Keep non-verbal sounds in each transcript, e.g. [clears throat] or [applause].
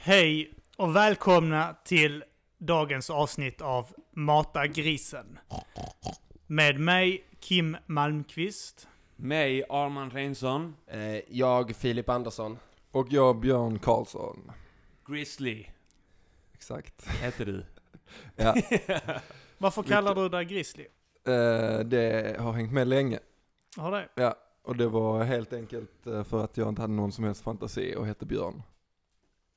Hej och välkomna till dagens avsnitt av Mata grisen. Med mig Kim Malmqvist. Mig, Arman Reinsson. Eh, jag, Filip Andersson. Och jag, Björn Karlsson. Grizzly Exakt. heter du. [laughs] Ja, [laughs] Varför kallar du dig Grizzly? eh, det har hängt med länge. Har det? Ja, och det var helt enkelt eh, för att jag inte hade någon som helst fantasi och hette Björn.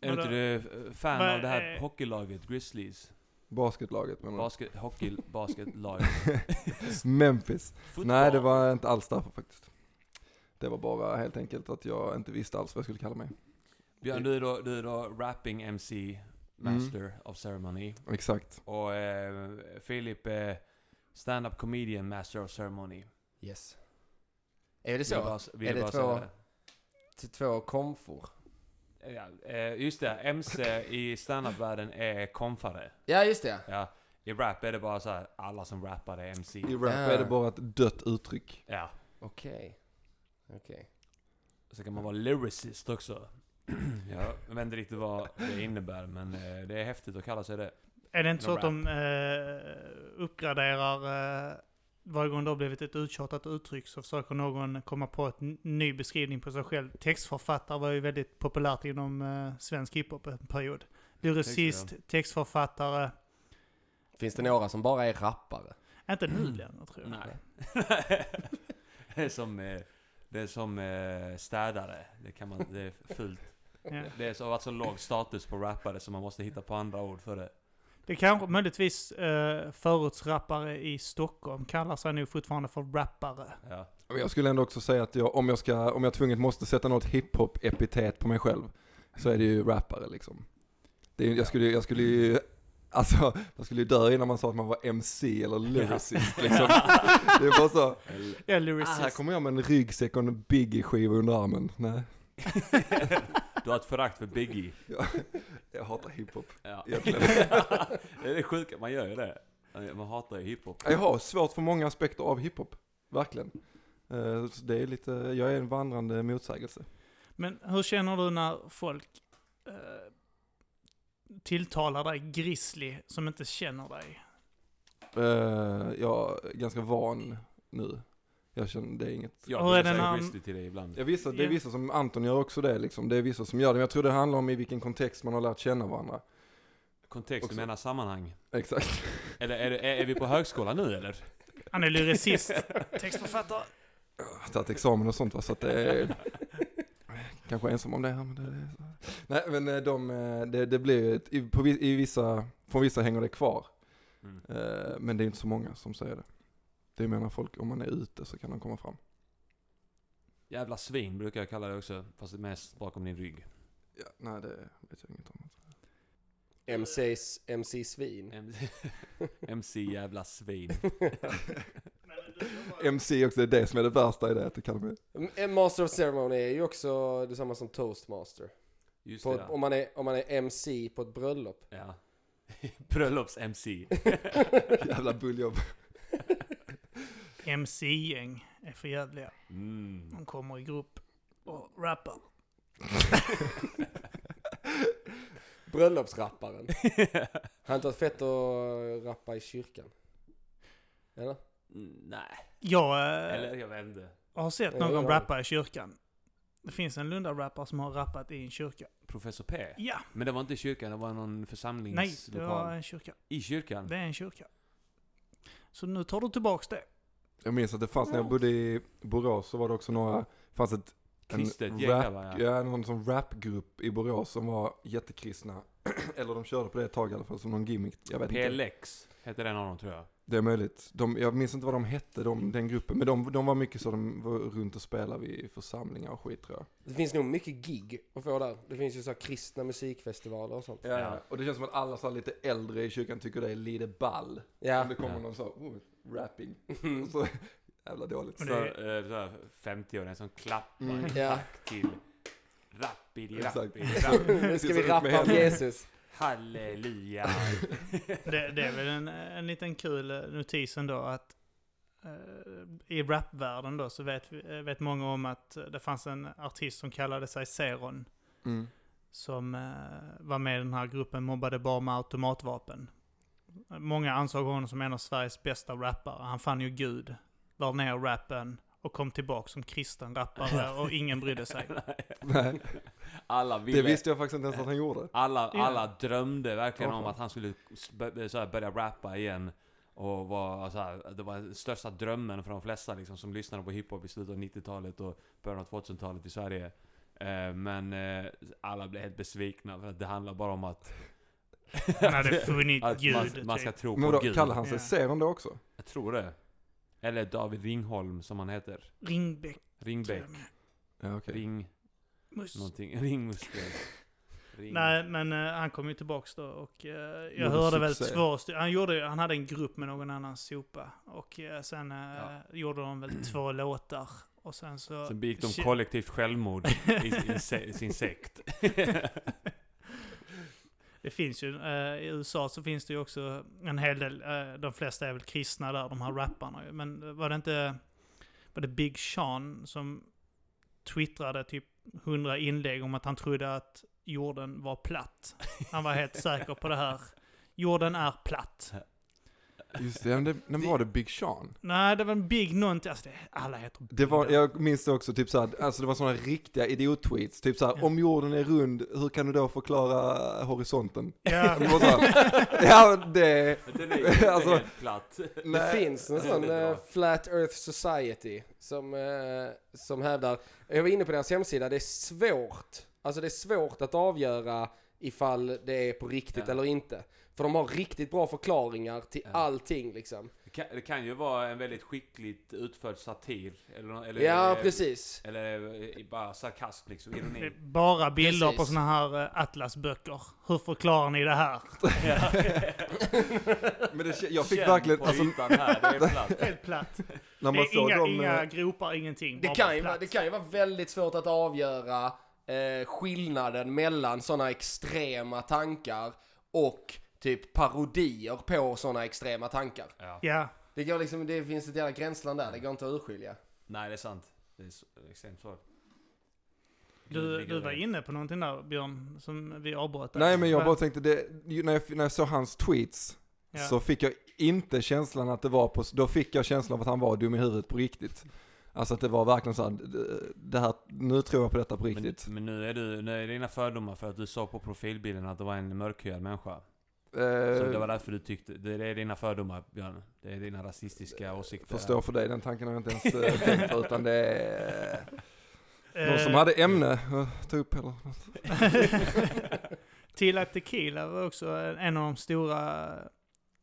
Är inte du eh, fan Vad av det här är- hockeylaget Grizzlies? Basketlaget menar Basket, hockey, [laughs] basketlag. du? Memphis. Fotboll. Nej, det var inte alls därför faktiskt. Det var bara helt enkelt att jag inte visste alls vad jag skulle kalla mig. Björn, du är då, du är då rapping MC, master of ceremony. Exakt. Och eh, Filip är stand-up comedian, master of ceremony. Yes. Är det Vill så? bara, vill Är det bara två- Till två komfor? Ja, eh, just det, MC i stand-up-världen är konfare. Ja, just det. Ja, I rap är det bara så här, alla som rappar är MC. I rap Ja. är det bara ett dött uttryck. Ja. Okej. Okej. Så kan man vara lyricist också. [clears throat] Jag vet inte riktigt vad det innebär, men eh, det är häftigt att kalla sig det. Är det inte så att de eh, uppgraderar eh, varje gång det har blivit ett uttjatat uttryck så försöker någon komma på ett n- ny beskrivning på sig själv. Textförfattare var ju väldigt populärt inom eh, svensk hiphop en period. Lyricist, textförfattare. Finns det några som bara är rappare? Inte nu längre tror jag. Nej. [laughs] det är som, eh, det är som eh, städare. Det, kan man, det är fult. Ja. Det är så, har varit så låg status på rappare så man måste hitta på andra ord för det. Det kanske möjligtvis eh, förortsrappare i Stockholm kallar sig nog fortfarande för rappare. Ja. Men jag skulle ändå också säga att jag, om jag ska, om jag tvunget måste sätta något hiphop-epitet på mig själv, så är det ju rappare liksom. Det är, jag skulle, jag skulle ju, [laughs] alltså, jag skulle ju dö innan man sa att man var MC eller lyricist liksom. Det är bara så, [laughs] Ja, ah, lyricist. här kommer jag med en ryggsäck och en Biggie-skiva under armen. Nej, Du har ett förakt för Biggie. jag hatar hiphop. Ja. Egentligen. det är det sjuka, man gör ju det. Man hatar ju hiphop. Jag har svårt för många aspekter av hiphop, verkligen. Eh, så det är lite, jag är en vandrande motsägelse. Men hur känner du när folk eh, tilltalar dig grizzly som inte känner dig? Eh, jag är ganska van nu. Jag känner, det är inget Jag säga när- Grizzly till dig ibland. Ja, vissa, det är vissa som, Anton gör också det liksom. Det är vissa som gör det. Men jag tror det handlar om i vilken kontext man har lärt känna varandra. Kontext, du menar sammanhang? Exakt. Eller är, är, är vi på högskolan nu eller? Han är lyricist, textförfattare. Jag har tagit examen och sånt va, så att det är... Kanske ensam om det här men det är så. Nej men eh, de, eh, det, det blir ju ett- i, på, i vissa, från vissa hänger det kvar. Mm. Eh, Men det är inte så många som säger det. Det menar folk, om man är ute så kan de komma fram. Jävla svin brukar jag kalla det också, fast det är mest bakom din rygg. Ja, nej det vet jag inget om. MCs. MC, [laughs] MC jävla svin. [laughs] MC också, det är det som är det värsta i det, att du kallar mig... Master of Ceremony är ju också detsamma som Toastmaster. Just På, det, om, man är, om man är MC på ett bröllop. ja. [laughs] Bröllops-MC. Jävla bulljobb. MC-gäng är för jävliga. Mm. De kommer i grupp och rappar. [laughs] Bröllopsrapparen. [laughs] Han inte varit fett att rappa i kyrkan? Eller? Mm, Nej, Jag eh, eller jag vet inte. har sett någon ja. rappa i kyrkan. Det finns en Lunda-rappare som har rappat i en kyrka. Professor P? Ja, Men det var inte i kyrkan, det var någon nej, det församlingslokal. var en kyrka. I kyrkan? Det är en kyrka. Så nu tar du tillbaks det. Jag minns att det fanns när jag bodde i Borås så var det också några, fanns ett Kristet gäng rap, där, ja. ja. någon sån rapgrupp i Borås som var jättekristna. [clears throat] Eller de körde på det ett tag i alla fall som någon gimmick. Jag vet inte. PLX hette den av dem tror jag. Det är möjligt. De, jag minns inte vad de hette, de, den gruppen. Men de, de var mycket så, de var runt och spelade vid församlingar och skit tror jag. Det finns nog mycket gig att få där. Det finns ju så här kristna musikfestivaler och sånt. Ja, Ja. Och det känns som att alla så lite äldre i kyrkan tycker det är lite ball. Ja. Om det kommer Ja. någon så, oh, rapping. Och [laughs] så, jävla dåligt. Så, eh, så här 50-åringen som klappar Mm. i Ja. takt till Rappidi, rappidi, [laughs] rappidi. Nu ska vi rappa om. Jesus. Halleluja. Det, det är väl en, en liten kul eh, notis ändå att eh, i rapvärlden då så vet, eh, vet många om att det fanns en artist som kallade sig Zeron. Mm. som var med i den här gruppen Mobbade bara med automatvapen. Många ansåg honom som en av Sveriges bästa rappare. Han fann ju Gud, la ner rappen och kom tillbaka som kristen rappare [laughs] och ingen brydde sig. [laughs] Nej, Alla ville... det visste jag faktiskt inte ens att han gjorde. Alla, Ja. alla drömde verkligen om Ja. att han skulle börja rappa igen. Och var, så här, det var största drömmen för de flesta liksom, som lyssnade på hiphop i slutet av 90-talet och början av 2000-talet i Sverige. Eh, men eh, alla blev helt besvikna för att det handlar bara om att... Han hade funnit att Gud. man, man ska typ. tro Men på då Gud. kallar han sig Ja. Seron då också? Jag tror det. Eller David Ringholm som han heter. Ringbäck. Ringbäck. Ja, okej. Ring... Mus. Någonting. [laughs] Ringmuskler. Ring. Nej, men eh, han kom ju tillbaks då och eh, jag Gjorde hörde väl två stycken. Han, gjorde, han hade en grupp med någon annan sopa. Och eh, sen Ja. gjorde de väl två [clears throat] låtar. Och sen så... Sen begick de kollektivt självmord i, i, se- sin sekt. [laughs] [laughs] Det finns ju, eh, i USA så finns det ju också en hel del, eh, de flesta är väl kristna där, de här rapparna ju. Men var det inte, var det Big Sean som twittrade typ 100 inlägg om att han trodde att jorden var platt. Han var helt säker på det här. Jorden är platt. Just det, men det, när var det Big Sean? Nej, det var en Big någonting, alltså det, alla heter Det var, Big. jag minns det också, typ såhär, alltså det var sådana riktiga idiot-tweets. Typ såhär, Ja. om jorden är rund, hur kan du då förklara horisonten? Ja, [laughs] Det var så här, ja, det... Den är Alltså, helt platt. Det Nej. finns en Det sån eh, Flat Earth Society som, eh, som hävdar, jag var inne på deras hemsida, det är svårt, alltså det är svårt att avgöra ifall det är på riktigt Ja. eller inte. För de har riktigt bra förklaringar till Ja. allting liksom. Det kan, det kan ju vara en väldigt skickligt utförd satir. Eller, eller, Ja, eh, precis. Eller eh, bara sarkasm liksom, ironi. bara bilder på Precis. såna här eh, atlasböcker. Hur förklarar ni det här? [laughs] [laughs] Men det, jag fick Känn verkligen, på alltså ytan här, det är [laughs] platt. Helt platt. när Det man är såg inga, dem... inga gropar, ingenting. Det kan, ju, det kan ju vara väldigt svårt att avgöra eh, skillnaden mellan sådana extrema tankar och typ parodier på sådana extrema tankar. Ja. Ja, Det, går liksom, det finns ett jävla gränsland där, det går inte att urskilja. Nej, det är sant. Det är så- extremt svårt. du, du var inne på någonting där Björn, som vi avbröt. där. Nej men jag bara tänkte, det, när, jag, när jag såg hans tweets Ja. så fick jag inte känslan att det var på, då fick jag känslan av att han var dum i huvudet på riktigt. Alltså att det var verkligen så här, det- här, nu tror jag på detta på Men, riktigt. men nu är du, nu är dina fördomar för att du såg på profilbilden att det var en mörkhyad människa. Så Eh, det var därför du tyckte, det är dina fördomar Björn. Det är dina rasistiska åsikter. Förstår för dig, den tanken har jag inte ens eh, [laughs] tänkt på utan det är någon som Eh, hade ämne att ta upp eller något. [laughs] Tila Tequila var också en av de stora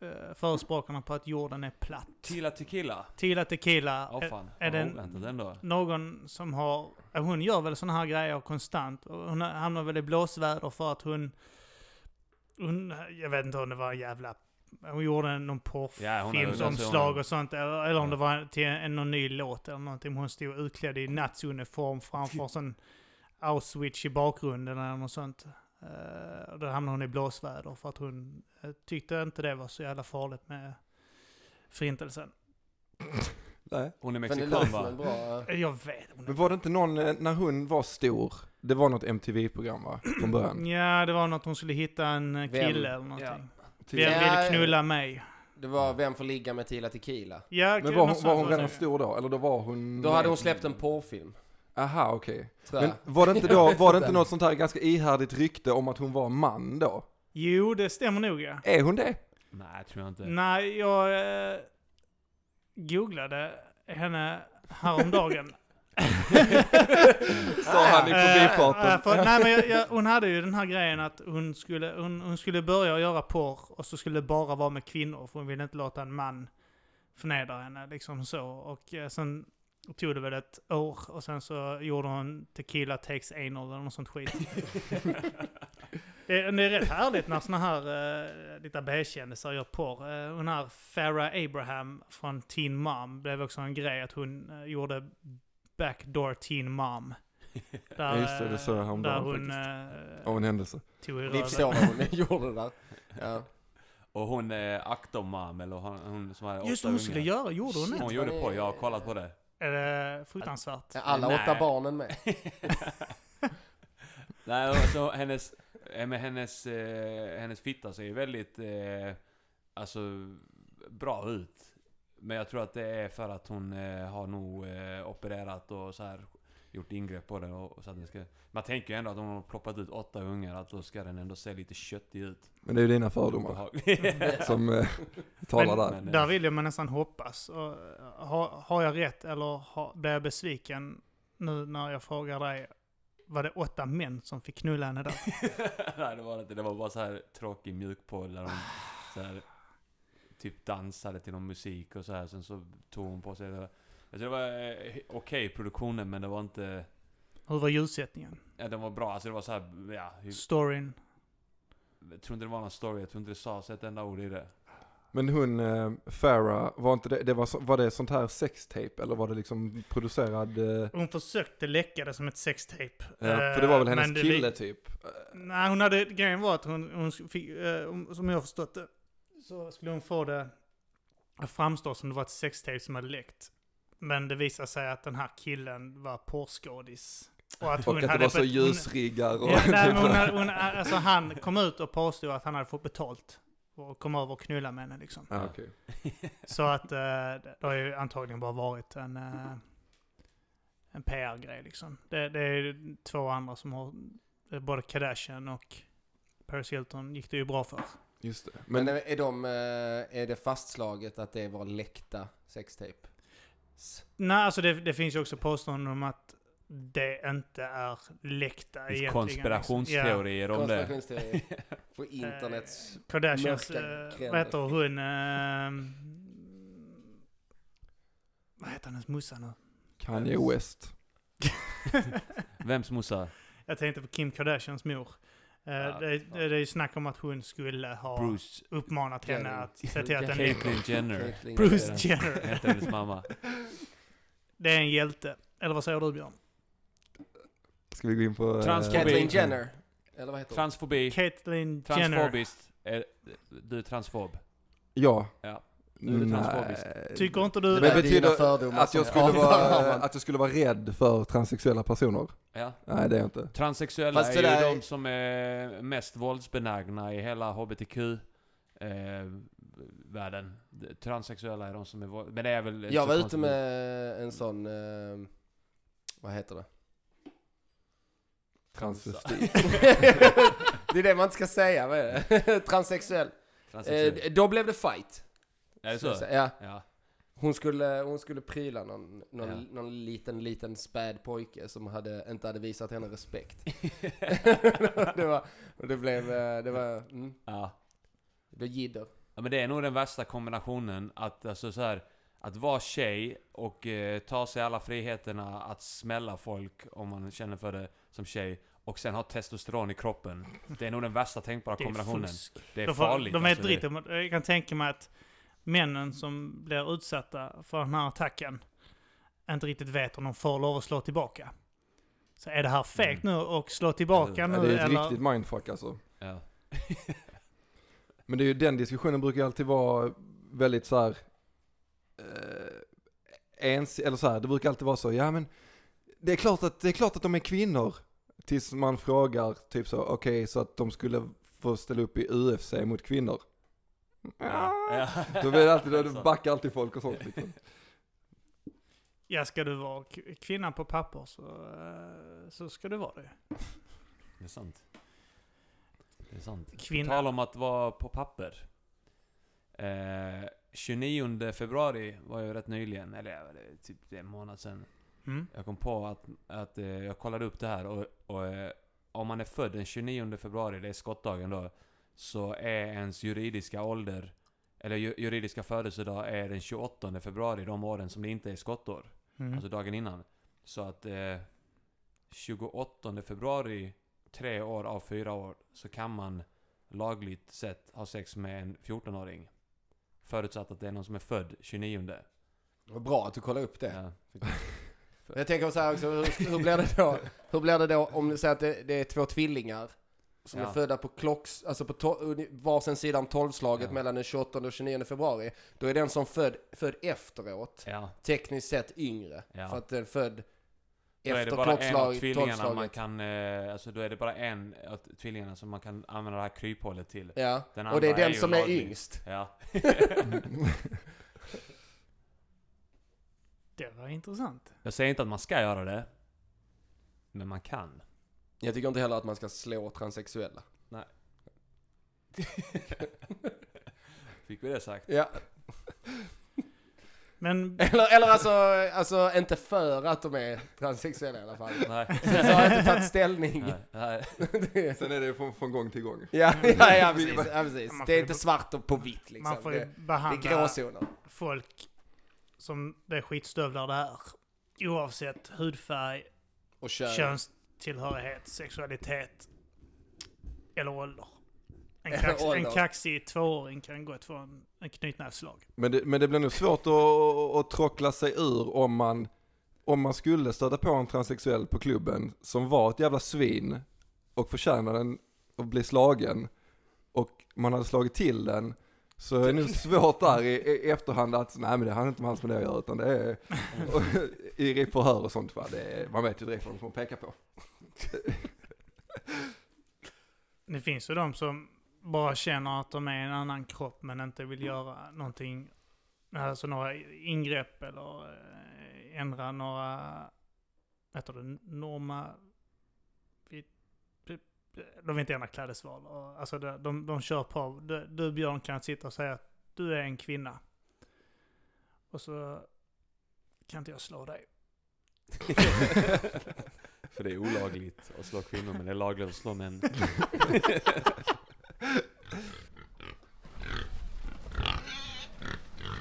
eh, förespråkarna på att jorden är platt. Tila Tequila? Tila Tequila, eh, fan, är vad den- oväntat ändå. någon som har, eh, hon gör väl såna här grejer konstant. Hon hamnar väl i blåsväder för att hon, hon, jag vet inte om det var en jävla, hon gjorde någon Ja, porrfilmsomslag hon- och sånt. Eller, eller om Ja. det var till en, någon ny låt eller någonting. Hon stod utklädd i naziuniform framför [laughs] sån Auschwitz i bakgrunden eller något sånt. Uh, och då hamnade hon i blåsväder för att hon eh, tyckte inte det var så jävla farligt med förintelsen. Nej. Hon är mexikan va? Eh, Jag vet. Hon Men var det inte någon, när hon var stor, det var något MTV-program va? Från början? [clears throat] Ja, det var något hon skulle hitta en eh, Vem? kille eller någonting. Vem Ja, vill knulla mig? Det var Vem får ligga med Tila Tequila? Ja, Men något var hon, sånt var hon var redan stor då? Eller då var hon... Då hade hon släppt en porrfilm, Aha, okej. tror Men var det inte då, [laughs] var det inte något sånt här ganska ihärdigt rykte om att hon var man då? Jo, det stämmer nog ja. Är hon det? Nej, tror jag inte. Nej, jag eh, googlade henne häromdagen. [laughs] [laughs] Sa han i Eh, förbifarten. eh, för, nej, men jag, jag, hon hade ju den här grejen att hon skulle, hon, hon skulle börja göra porr och så skulle det bara vara med kvinnor för hon ville inte låta en man förnedra henne liksom så. Och eh, sen tog det väl ett år och sen så gjorde hon Tequila takes anal eller något sånt skit. det, [laughs] är- det är rätt härligt när såna här uh, lite B-kändisar gör porr. Uh, hon här Farah Abraham från Teen Mom blev också en grej att hon eh, gjorde Backdoor Teen Mom. Där, [laughs] Ja, just det, det såg jag häromdagen Där hon faktiskt. eh, Av en händelse. tog i Vi röven. förstår vad hon [laughs] gjorde där. Ja. Och hon är aktormam, eller hon, hon som hade Just det, hon skulle ungar. göra, gjorde hon Shit. det? Hon gjorde på, jag har kollat på det. Är det fruktansvärt? Är alla Nej. åtta barnen med? [laughs] Nej, alltså hennes, med hennes, eh, hennes fitta ser ju väldigt, eh, alltså, bra ut. Men jag tror att det är för att hon eh, har nog eh, opererat och så här gjort ingrepp på den och, och så att den ska... Man tänker ju ändå att om hon har ploppat ut åtta ungar, att då ska den ändå se lite köttig ut. Men det är ju dina fördomar [laughs] som eh, talar där. Men, eh, Där vill jag man nästan hoppas. Och, har, har jag rätt eller har, blir jag besviken nu när jag frågar dig? Var det åtta män som fick knulla henne där? [laughs] Nej det var det inte, det var bara så här tråkig mjukporr där de så här, typ dansade till någon musik och så här. sen så tog hon på sig det. Jag tror det var eh, okej produktionen men det var inte, Hur var ljussättningen? ja den var bra, alltså det var så här, ja, hur- Storyn? jag tror inte det var någon story, jag tror inte det sades ett enda ord i det. Men hon, eh, Farah, var, inte det, det var, var det sånt här sextape eller var det liksom producerad? Eh, Hon försökte läcka det som ett sextape. ja, för det var väl Eh, hennes kille typ? Nej, hon hade, grejen var att hon, hon fick, eh, om- som jag förstått det, så skulle hon få det att framstå som det var ett sextape som hade läckt. Men det visade sig att den här killen var porrskådis. Och att Och att det hade var så hon- ljusriggar och... Ja, nej, hon, hade- hon, alltså han kom ut och påstod att han hade fått betalt. Och kom över och knulla med henne liksom. ja, okej. [laughs] Så att eh, det har ju antagligen bara varit en, eh, en PR-grej liksom. Det, det är ju två andra som har, både Kardashian och Paris Hilton gick det ju bra för. Just det. Men Men, är, de, eh, är det fastslaget att det var läckta sextape? Nej, alltså det, det finns ju också påståenden om att det inte är läckta Det egentligen. konspirationsteorier om det. [laughs] På internets... Ja, Kardashians, Mörka eh, vad heter hon? Eh, vad heter hennes morsa nu? Kanye West. [laughs] Vems morsa? Jag tänkte på Kim Kardashians mor. Eh, Ja, det, det, det är ju snack om att hon skulle ha Bruce. uppmanat henne Jenner. att se till att den Caitlyn. Jenner. Bruce Jenner. [laughs] Heter hennes mamma. Det är en hjälte. Eller vad säger du Björn? Ska vi gå in på... eh, Transfobi. Caitlyn Jenner. Eller vad heter hon? Transfobi. Caitlyn Jenner. Transfobiskt. Är, du är transfob. Ja. Ja. Nu är det. Nej. Tycker inte Det du Men det? dina betyder att jag, skulle vara, att jag skulle vara rädd för transsexuella personer? Ja. Nej, det är jag inte. Transsexuella Fast är det ju är- de som är mest våldsbenägna i hela HBTQ eh, världen. Transsexuella är de som är våld... Men det är väl... Jag var ute med en sån... Eh, vad heter det? Transvestit. [laughs] det är det man inte ska säga, det? [laughs] Transsexuell. Transsexuell. Eh, då blev det fight. Är det så? Ja, Ja. hon skulle, hon skulle pryla någon, någon, Ja. någon liten, liten späd pojke som hade, inte hade visat henne respekt. [laughs] det var, och det blev, eh, det var, mm, ja. det blev jidder. Ja men det är nog den värsta kombinationen att alltså så här, Att vara tjej och eh, ta sig alla friheterna att smälla folk om man känner för det som tjej och sen ha testosteron i kroppen. Det är nog den värsta tänkbara Det är kombinationen. fusk. Det är De, får, farligt. de är alltså, om- Jag kan tänka mig att männen som blir utsatta för den här attacken inte riktigt vet om de får lov att slå tillbaka. Så är det här fegt nu och slå tillbaka Ja, nu Ja, det är ett eller? riktigt mindfuck alltså. Ja. [laughs] Men det är ju, den diskussionen brukar alltid vara väldigt så här. Eh, ens, eller så här, det brukar alltid vara så, ja men det är klart att, det är klart att de är kvinnor. Tills man frågar typ så, okej så att de skulle få ställa upp i UFC mot kvinnor. Ja. Då blir det alltid, då Så. backar alltid folk och sånt liksom. Ja, ska du vara kvinna på papper så, eh, så ska du vara det. Det är sant. Det är sant. Kvinna. tal om att vara på papper. Eh, 29 februari var ju rätt nyligen, eller typ en månad sedan. Mm. Jag kom på att, att eh, jag kollade upp det här och, och eh, om man är född den 29 februari, det är skottdagen då, så är ens juridiska ålder, eller ju, juridiska födelsedag är den 28 februari de åren som det inte är skottår. Mm. Alltså dagen innan. Så att eh, 28 februari, tre år av fyra år, så kan man lagligt sett ha sex med en 14-åring. Förutsatt att det är någon som är född 29. Det var bra att du kollade upp det. Ja, [laughs] Jag tänker så här också, hur, hur blir det då? Hur blir det då om du säger att det, det är två tvillingar som Ja. är födda på klocks, alltså på varsin sida om tolvslaget Ja. mellan den 28 och 29 februari. Då är den som född, född efteråt ja. tekniskt sett yngre. Ja. För att den är född Då är det efter bara en av klockslag, tvillingarna man tolvslaget. kan, eh, alltså då är det bara en av tvillingarna som man kan använda det här kryphålet till. Ja, Den och det är är den ju som är yngst. Ja. [laughs] Det var intressant. Jag säger inte att man ska göra det. Men man kan. Jag tycker inte heller att man ska slå transsexuella. [laughs] Fick vi det sagt? Ja. Men Eller, eller alltså, alltså inte för att de är transsexuella i alla fall. Nej. [laughs] Så har jag inte tagit ställning. Nej. Nej. Sen är det från, från gång till gång. ja, ja, ja, [laughs] precis. Ja, precis. Det är inte svart och på vitt liksom. man får ju det är behandla gråzoner. folk som det är skitstövlar det här. Oavsett hudfärg, Och kön. Könstillhörighet, sexualitet eller ålder. En, Eller [laughs] kax, en kaxig tvååring kan gott få en, en knytnävsslag. Men det, men det blir nog svårt att, att trockla sig ur om man, om man skulle stöta på en transsexuell på klubben som var ett jävla svin och förtjänade att bli slagen och man hade slagit till den så det är nog svårt där i, i efterhand att, nej men det handlar inte om alls med det att göra utan det är, och, i förhör och sånt va, det är, man vet ju direkt vad de kommer peka på. Det finns ju de som bara känner att de är en annan kropp men inte vill göra någonting, alltså några ingrepp eller eh, ändra några, vad heter det, norma, de vill inte ändra klädesval. Och, Alltså de, de, de kör på, du, du Björn kan sitta och säga att du är en kvinna. Och så kan inte jag slå dig. [laughs] För det är olagligt att slå kvinnor, men det är lagligt att slå män. [laughs]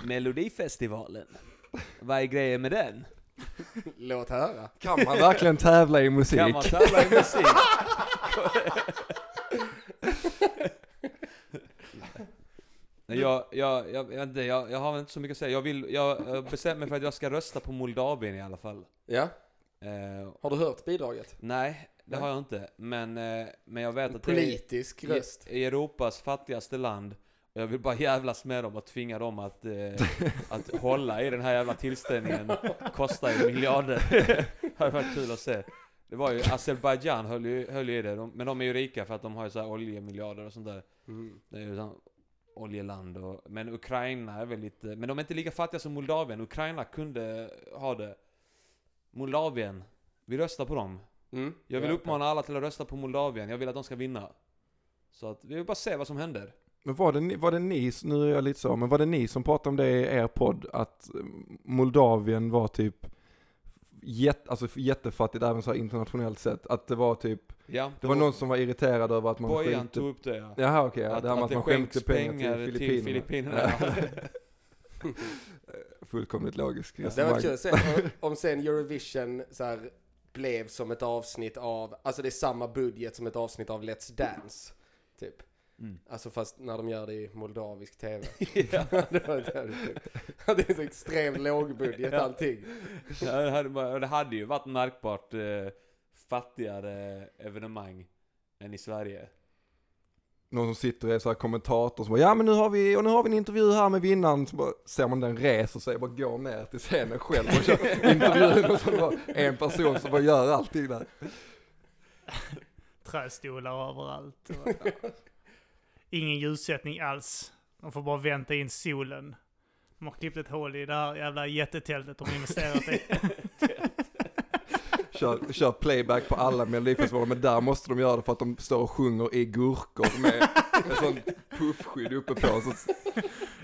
Melodifestivalen. Vad är grejen med den? Låt höra. Kan man verkligen tävla i musik? Kan man tävla i musik? [laughs] Jag, jag, jag, jag, inte, jag, jag har inte så mycket att säga. Jag, vill, jag, jag bestämmer mig för att jag ska rösta på Moldavien i alla fall. Ja, Eh, har du hört bidraget? nej, det Nej. har jag inte. Men, eh, men jag vet att Politisk det är röst. i Europas fattigaste land. Och jag vill bara jävlas med dem och tvinga dem att, eh, att hålla i den här jävla tillställningen. [laughs] Kostar ju miljarder. [laughs] det hade varit kul att se. Det var ju, Azerbaijan höll ju, höll ju i det. De, men de är ju rika för att de har ju så här oljemiljarder och sånt där. Mm. Det är ju sån oljeland och, Men Ukraina är väl lite, men de är inte lika fattiga som Moldavien. Ukraina kunde ha det. Moldavien, vi röstar på dem. Mm. Jag vill Ja, uppmana alla till att rösta på Moldavien. Jag vill att de ska vinna. Så att vi vill bara se vad som händer. Men var det, ni- var det ni, nu är jag lite så, men var det ni som pratade om det i er podd, att Moldavien var typ jätte, alltså jättefattigt även så här internationellt sett, att det var typ, Ja, det var någon som var irriterad över att man Bojan skänkte, tog upp det ja. jaha okej, ja, att, det här med att att man det skänkte pengar till Filippinerna. Filippinerna. Ja. [laughs] Fullkomligt logiskt Det var kul att se om- om sen Eurovision så här, blev som ett avsnitt av, alltså det är samma budget som ett avsnitt av Let's Dance. Typ. Mm. Alltså fast när de gör det i moldavisk tv. [laughs] [laughs] [laughs] ja. det, var, är så extremt lågbudget Ja. allting. Ja, det, hade, det hade ju varit märkbart eh, fattigare evenemang än i Sverige. Någon som sitter och är så här kommentator som bara, ja men nu har vi, och nu har vi en intervju här med vinnaren, så bara ser man den reser sig och bara går ner till scenen själv och kör intervjun och så bara en person som bara gör allting där. Trästolar överallt. Och, ingen ljussättning alls. De får bara vänta in solen. De har klippt ett hål i det här jävla jättetältet de investerat i. [laughs] Kör, kör playback på alla melodifestivaler, men där måste de göra det för att de står och sjunger i gurkor med en sån puffskydd uppe på. Så,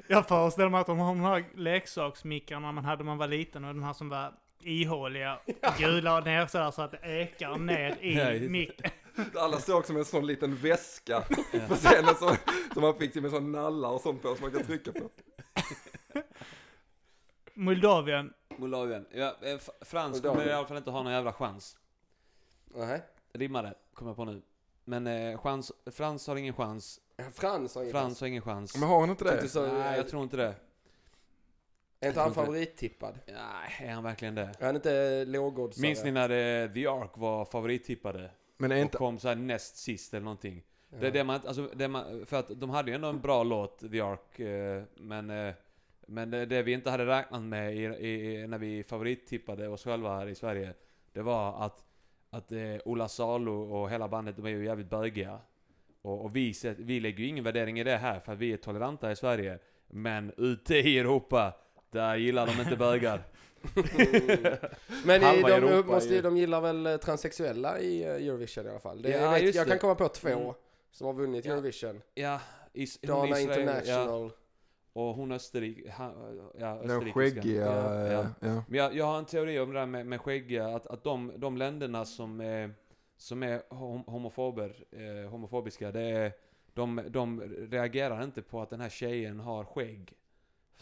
Jag föreställer mig att de har de här leksaksmickarna man hade när man var liten och de här som var ihåliga, [laughs] gula och ner så, här, så att det ekar ner i micken. Alla står också med en sån liten väska på scenen som, som man fick till med sån nallar och sånt på som man kan trycka på. Moldavien, Moldavien. Ja, eh, F- Frans Moldavien. kommer i alla fall inte ha någon jävla chans. Nej. Rimmade, kommer jag på nu. Men eh, chans, Frans har ingen chans. Frans har ingen Frans har ingen chans. Men har han inte det? så, Nej, jag tror inte det. Är inte han favorittippad? Nej, är han verkligen det? Är han inte lågoddsare? Minns ni när eh, The Ark var favorittippade? Men är Och inte, kom så här näst sist eller någonting. Ja. Det är det man, alltså, det man, för att de hade ju ändå en bra låt, The Ark, eh, men, eh, men det, det vi inte hade räknat med i, i, när vi favorittippade oss själva här i Sverige, Det var att, att eh, Ola Salo och hela bandet, de är ju jävligt bögiga. Och, och vi, vi lägger ju ingen värdering i det här för att vi är toleranta i Sverige. Men ute i Europa, där gillar de inte bögar. [laughs] [laughs] Men de, Europa måste, ju- de gillar väl eh, transsexuella i eh, Eurovision i alla fall. Det, Ja, jag, vet, just jag kan komma på två Mm. som har vunnit Ja. Eurovision. Ja, is, Dana Israel, Ja, International. och hon Österrike, ja, Den österrikiska. skäggiga, Ja, ja. ja. Men jag, jag har en teori om det där med, med skäggiga, att, att de, de länderna som är, som är hom- homofober, eh, homofobiska, det är, de, de reagerar inte på att den här tjejen har skägg.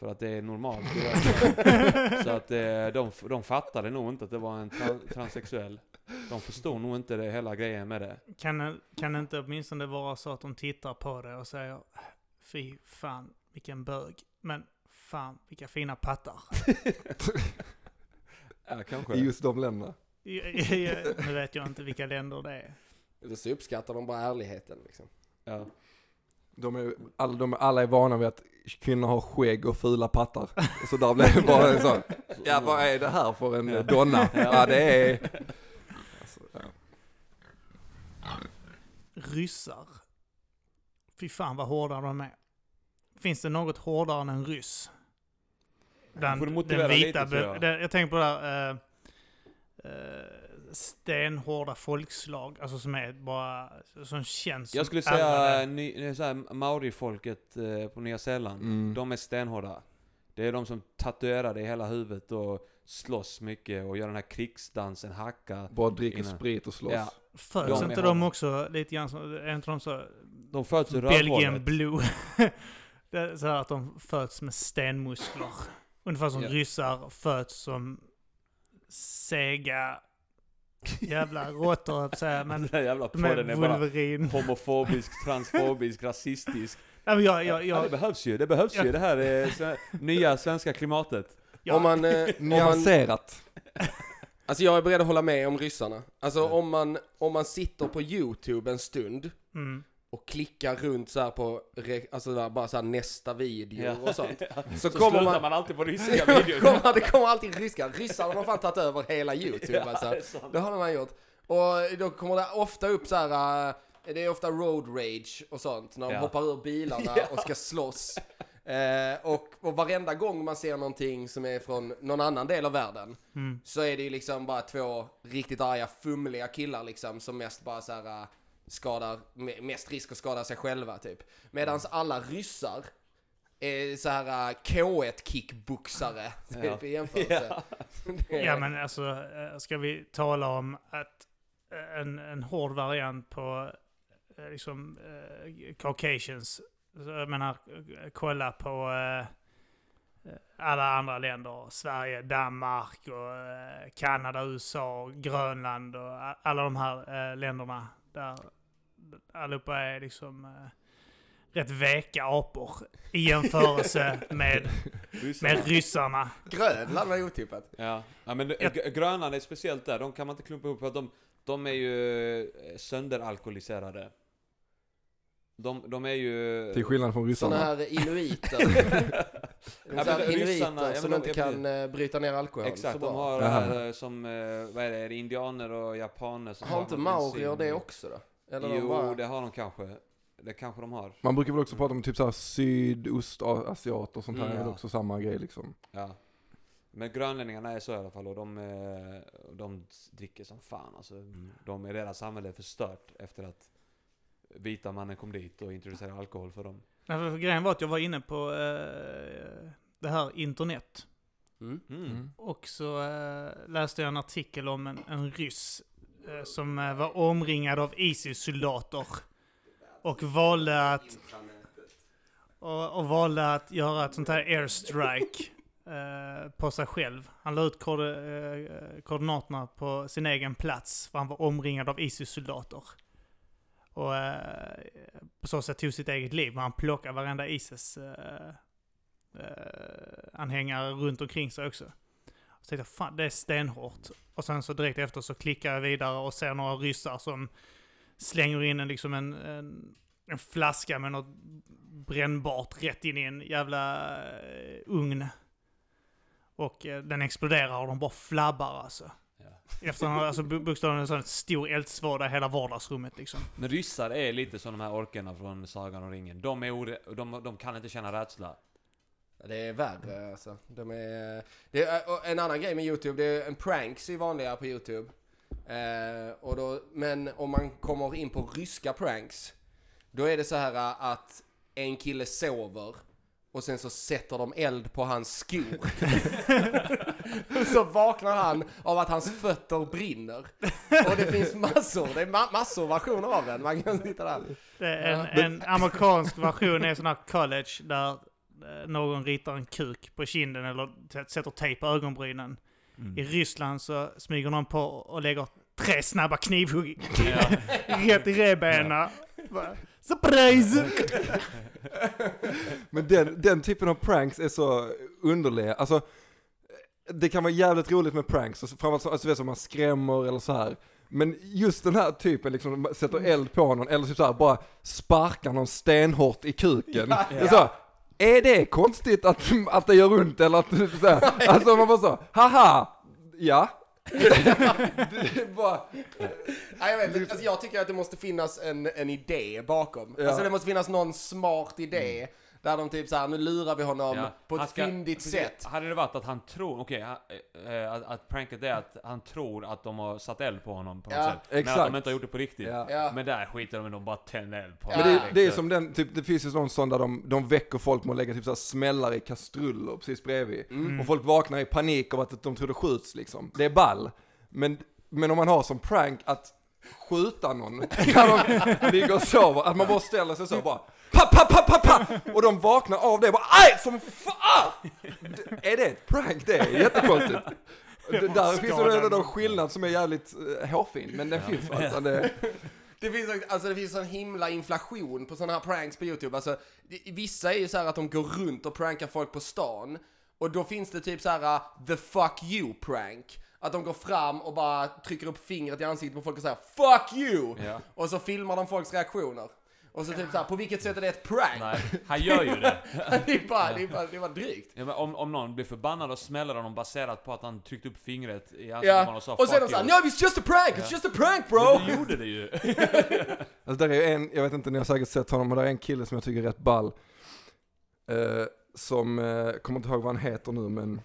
För att det är normalt. [laughs] Så att eh, de, de fattade nog inte att det var en tra- transsexuell. De förstod nog inte det, hela grejen med det. Kan, kan det inte åtminstone vara så att de tittar på det och säger Fy fan, vilken bög. Men fan, vilka fina pattar. [laughs] Ja, kanske. I just de länderna. nu vet jag inte vilka länder det är. Eller så uppskattar de bara ärligheten liksom. Ja. De är, alla, de, alla är vana vid att kvinnor har skägg och fula pattar. Så där blir det [laughs] bara en sån, ja vad är det här för en donna? [laughs] Ja det är... Alltså, ja. Ryssar. Fy fan vad hårda de är. Finns det något hårdare än en ryss? Den, den lite, vita, be- jag. den, jag tänker på det här, eh, eh, stenhårda folkslag, alltså som är bara, som känns Jag som skulle säga ny, så här, maorifolket eh, på Nya Zeeland. Mm. De är stenhårda. Det är de som tatuerar det i hela huvudet och slåss mycket och gör den här krigsdansen, hacka. Bara dricker Innan. sprit och slåss. Ja, Föds inte de också lite grann som, är inte de så, de föds Belgian rövhålet. blue? [laughs] det är så här att de föds med stenmuskler. Ungefär som Ja. ryssar föds som sega jävla råttor, jag att säga, [laughs] men Den jävla är podden är bara Wolverine. homofobisk, transfobisk, [laughs] rasistisk. Ja, men jag, jag, Ja, det jag, behövs ju. Det behövs Ja. ju. Det här är sve- nya svenska klimatet. jag, Om man, eh, [laughs] om man, alltså jag är beredd att hålla med om ryssarna. Alltså om man, om man sitter på YouTube en stund mm. Och klickar runt så här på, alltså där, bara så här nästa video och sånt. [laughs] Så, Så kommer man- man alltid på ryska [laughs] det, videor. kommer, det kommer alltid ryska. Ryssarna har fan tagit över hela YouTube Ja, alltså. det. Det har man gjort. Och då kommer det ofta upp så här. äh, det är ofta road rage och sånt, när de Ja. hoppar ur bilarna [laughs] och ska slåss. Eh, och, och varenda gång man ser någonting som är från någon annan del av världen, Mm. så är det ju liksom bara två riktigt arga, fumliga killar liksom, som mest bara så här skadar, me- mest risk att skada sig själva typ. Medan alla ryssar är så här äh, K1-kickboxare, [laughs] typ Ja. i jämförelse. [laughs] Det är- Ja men alltså, eh, ska vi tala om att eh, en, en hård variant på liksom eh, Caucasians. Så Jag menar, kolla på eh, alla andra länder. Sverige, Danmark och eh, Kanada, USA, Grönland och alla de här eh, länderna där allihopa är liksom eh, rätt veka apor i jämförelse [laughs] med, Ryssarna. med ryssarna. Grönland var otippat. Ja, ja men Jag- Grönland är speciellt där, de kan man inte klumpa ihop för att de, de är ju eh, sönderalkoholiserade. De, de är ju... Till skillnad från ryssarna. Sådana här inuiter. [laughs] här ryssarna- inuiter ja, som men de- inte ja, kan eh, bryta ner alkohol Exakt, så de har det Jaha. här eh, som, eh, vad är det, är det indianer och japaner som Har inte maorier det också då? Eller de Jo, bara... det har de kanske. Det kanske de har. Man brukar väl också prata om typ såhär sydostasiat och sånt här, Mm, är väl ja. också samma grej liksom. Ja. Men grönlänningarna är så i alla fall och de, eh, de dricker som fan alltså. De är deras samhälle är förstört efter att vita mannen kom dit och introducerade alkohol för dem. Nej, för grejen var att jag var inne på eh, det här internet. Mm. Mm. Och så eh, läste jag en artikel om en, en ryss eh, som eh, var omringad av ISIS-soldater. Och valde att, och, och valde att göra ett sånt här airstrike [laughs] eh, på sig själv. Han la ut eh, koordinaterna på sin egen plats, för han var omringad av ISIS-soldater. Och eh, på så sätt tog sitt eget liv, men han plockade varenda ISIS eh, eh, anhängare runt omkring sig också. Så tänkte jag, fan det är stenhårt. Och sen så direkt efter så klickar jag vidare och ser några ryssar som slänger in en, liksom en, en, en flaska med något brännbart rätt in i en jävla eh, ugn. Och eh, den exploderar och de bara flabbar alltså. Ja. Efter han alltså bokstavligen en sån stor eldsvåda i hela vardagsrummet liksom. Men ryssar är lite som de här orkerna från Sagan om ringen. De, är ore- de, de kan inte känna rädsla. Det är värre alltså. De är, det är, en annan grej med YouTube, det är en pranks är vanliga på YouTube. Eh, och då, men om man kommer in på ryska pranks, då är det så här äh, att en kille sover och sen så sätter de eld på hans skor. [laughs] [laughs] så vaknar han av att hans fötter brinner. Och det finns massor, det är ma- massor versioner av den. Man kan sitta där. Det är en, en amerikansk version är sån här college där eh, någon ritar en kuk på kinden eller sätter tejp på ögonbrynen. Mm. I Ryssland så smyger någon på och lägger tre snabba knivhugg Ja. [laughs] rätt i revbenen. Surprise! [laughs] Men den, den typen av pranks är så underliga. Alltså, det kan vara jävligt roligt med pranks, alltså, framförallt så- alltså, vet, man skrämmer eller så här. Men just den här typen, liksom, sätter eld på någon, eller typ så här, bara sparkar någon stenhårt i kuken. Ja, Det är, så, här, är det konstigt att, att det gör ont eller att, så här, [laughs] alltså man bara så, haha, ja. [laughs] bara, Nej, jag, vet, alltså, jag tycker att det måste finnas en, en idé bakom. Ja. Alltså det måste finnas någon smart idé. Där de typ såhär, nu lurar vi honom Ja, på ett ska- fyndigt precis. sätt. Hade det varit att han tror, okej, ha- eh, att, att pranket är att han tror att de har satt eld på honom på något Ja, sätt. Men att exakt. de inte har gjort det på riktigt. Ja. Men där skiter de i, de bara tänder eld på Ja. Men det, honom. det är som den, typ, det finns ju någon sån där de, de väcker folk med att lägga typ så här smällar i kastruller precis bredvid. Mm. Och folk vaknar i panik av att de tror det skjuts liksom. Det är ball. Men, men om man har som prank att skjuta någon [laughs] när de ligger och sover, att man bara ställer sig så bara pa, pa, pa, pa, pa! Och de vaknar av det bara aj som fan! Det- Är det ett prank? Det är jättekonstigt. Det Det, där finns ju skadande. någon skillnad som är jävligt uh, hårfin, men den finns alltså. Det, Det finns, alltså det finns sån himla inflation på såna här pranks på YouTube. Alltså, det- vissa är ju så här att de går runt och prankar folk på stan. Och då finns det typ så här uh, the fuck you prank. Att de går fram och bara trycker upp fingret i ansiktet på folk och säger 'fuck you' Ja. Och så filmar de folks reaktioner. Och så typ så här, på vilket sätt är det ett prank? Nej, han gör ju det. [laughs] det, är bara, det, är bara, det är bara drygt. Ja, men om, om någon blir förbannad och smäller honom baserat på att han tryckte upp fingret i ansiktet på Ja, honom och sa och så är de "Fuck såhär you". 'No it's just a prank, it's just a prank bro' Men du gjorde det ju. [laughs] Alltså där är ju en, jag vet inte, ni har säkert sett honom, men där är en kille som jag tycker är rätt ball. Eh, som, eh, kommer inte ihåg vad han heter nu men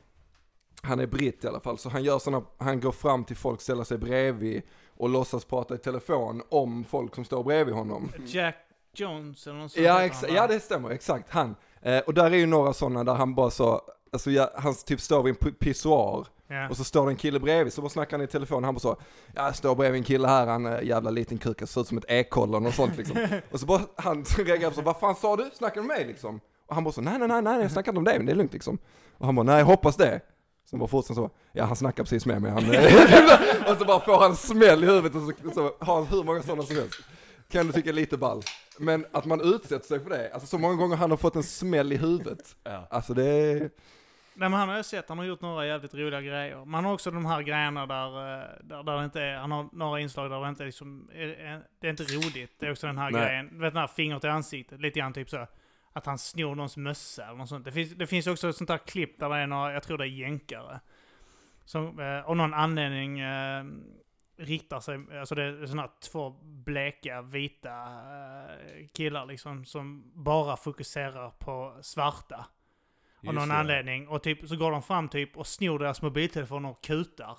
han är britt i alla fall. Så han gör sådana, han går fram till folk, ställer sig bredvid och låtsas prata i telefon om folk som står bredvid honom. Jack Jones eller något sånt Ja, exa- ja det stämmer, exakt, han. Eh, och där är ju några sådana där han bara så, alltså ja, han typ står vid en pi- pissoar Ja. och så står det en kille bredvid, så bara snackar han i telefon, han bara så, ja, jag står bredvid en kille här, han är jävla liten kuk, ser ut som ett ekollon och sånt liksom. [laughs] och så bara, han [laughs] reagerar så, vad fan sa du? Snackar du med mig liksom? Och han bara så, nej nej nej, nej jag snackar inte om dig, men det är lugnt liksom. Och han bara, nej jag hoppas det. Sen bara fortsätter så, ja han snackar precis med mig, han, [laughs] och så bara får han smäll i huvudet och så, så har han hur många sådana som helst. Kan du tycka är lite ball. Men att man utsätter sig för det, alltså så många gånger han har fått en smäll i huvudet. Ja. Alltså det är, Nej men han har jag sett, han har gjort några jävligt roliga grejer. Man har också de här grejerna där, eh, där, där det inte är, han har några inslag där det inte är liksom, det är inte roligt. Det är också den här Nej. grejen, du vet den här fingret i ansiktet, lite grann typ så. Att han snor någons mössa eller något sånt. Det finns, det finns också ett sånt där klipp där det är några, jag tror det är jänkare. Som eh, av någon anledning eh, riktar sig, alltså det är sådana här två bleka vita eh, killar liksom som bara fokuserar på svarta. Av någon det. anledning. Och typ, så går de fram typ och snor deras mobiltelefoner och kutar.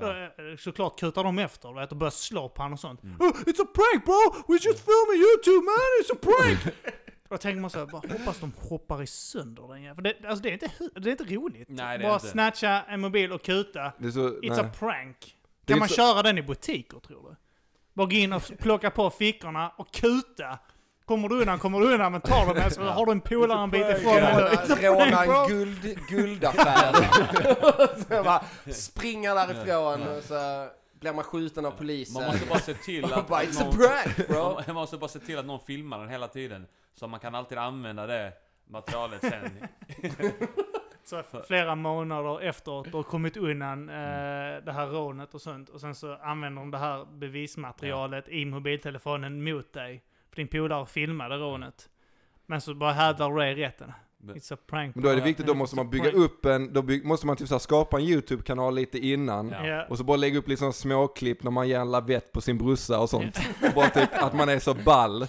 Ja. Eh, Såklart kutar de efter vet, och börjar slå på honom och sånt. Mm. Oh, it's a prank bro! We just filming YouTube man! It's a prank! [laughs] då tänker man så här, bara hoppas de hoppar i sönder den jäveln. Det, alltså det är, inte, det är inte roligt. Nej, det Bara inte. snatcha en mobil och kuta. så, It's nej. a prank. Kan man så- köra den i butiker tror du? Bara gå in och plocka på fickorna och kuta. Kommer du undan, kommer du undan, men tar du med så har du en polare en bit ifrån. Råna, a råna en guld, guldaffär. [laughs] så jag bara springer därifrån och så blir man skjuten av polisen. Man måste bara se till [laughs] att, bara, It's a någon, prank bro! man, [laughs] man måste bara se till att någon filmar den hela tiden. Så man kan alltid använda det materialet sen. Så flera månader efteråt och kommit undan eh, det här rånet och sånt. Och sen så använder de det här bevismaterialet i mobiltelefonen mot dig. För din polare filmade rånet. Men så bara hävdar du det i rätten. It's a prank. Men då är det Ja, viktigt, då men måste man bygga upp en, då bygg, måste man typ så här skapa en YouTube-kanal lite innan. Ja. Ja. Och så bara lägga upp liksom småklipp när man ger en lavett på sin brorsa och sånt. Och bara typ att man är så ball.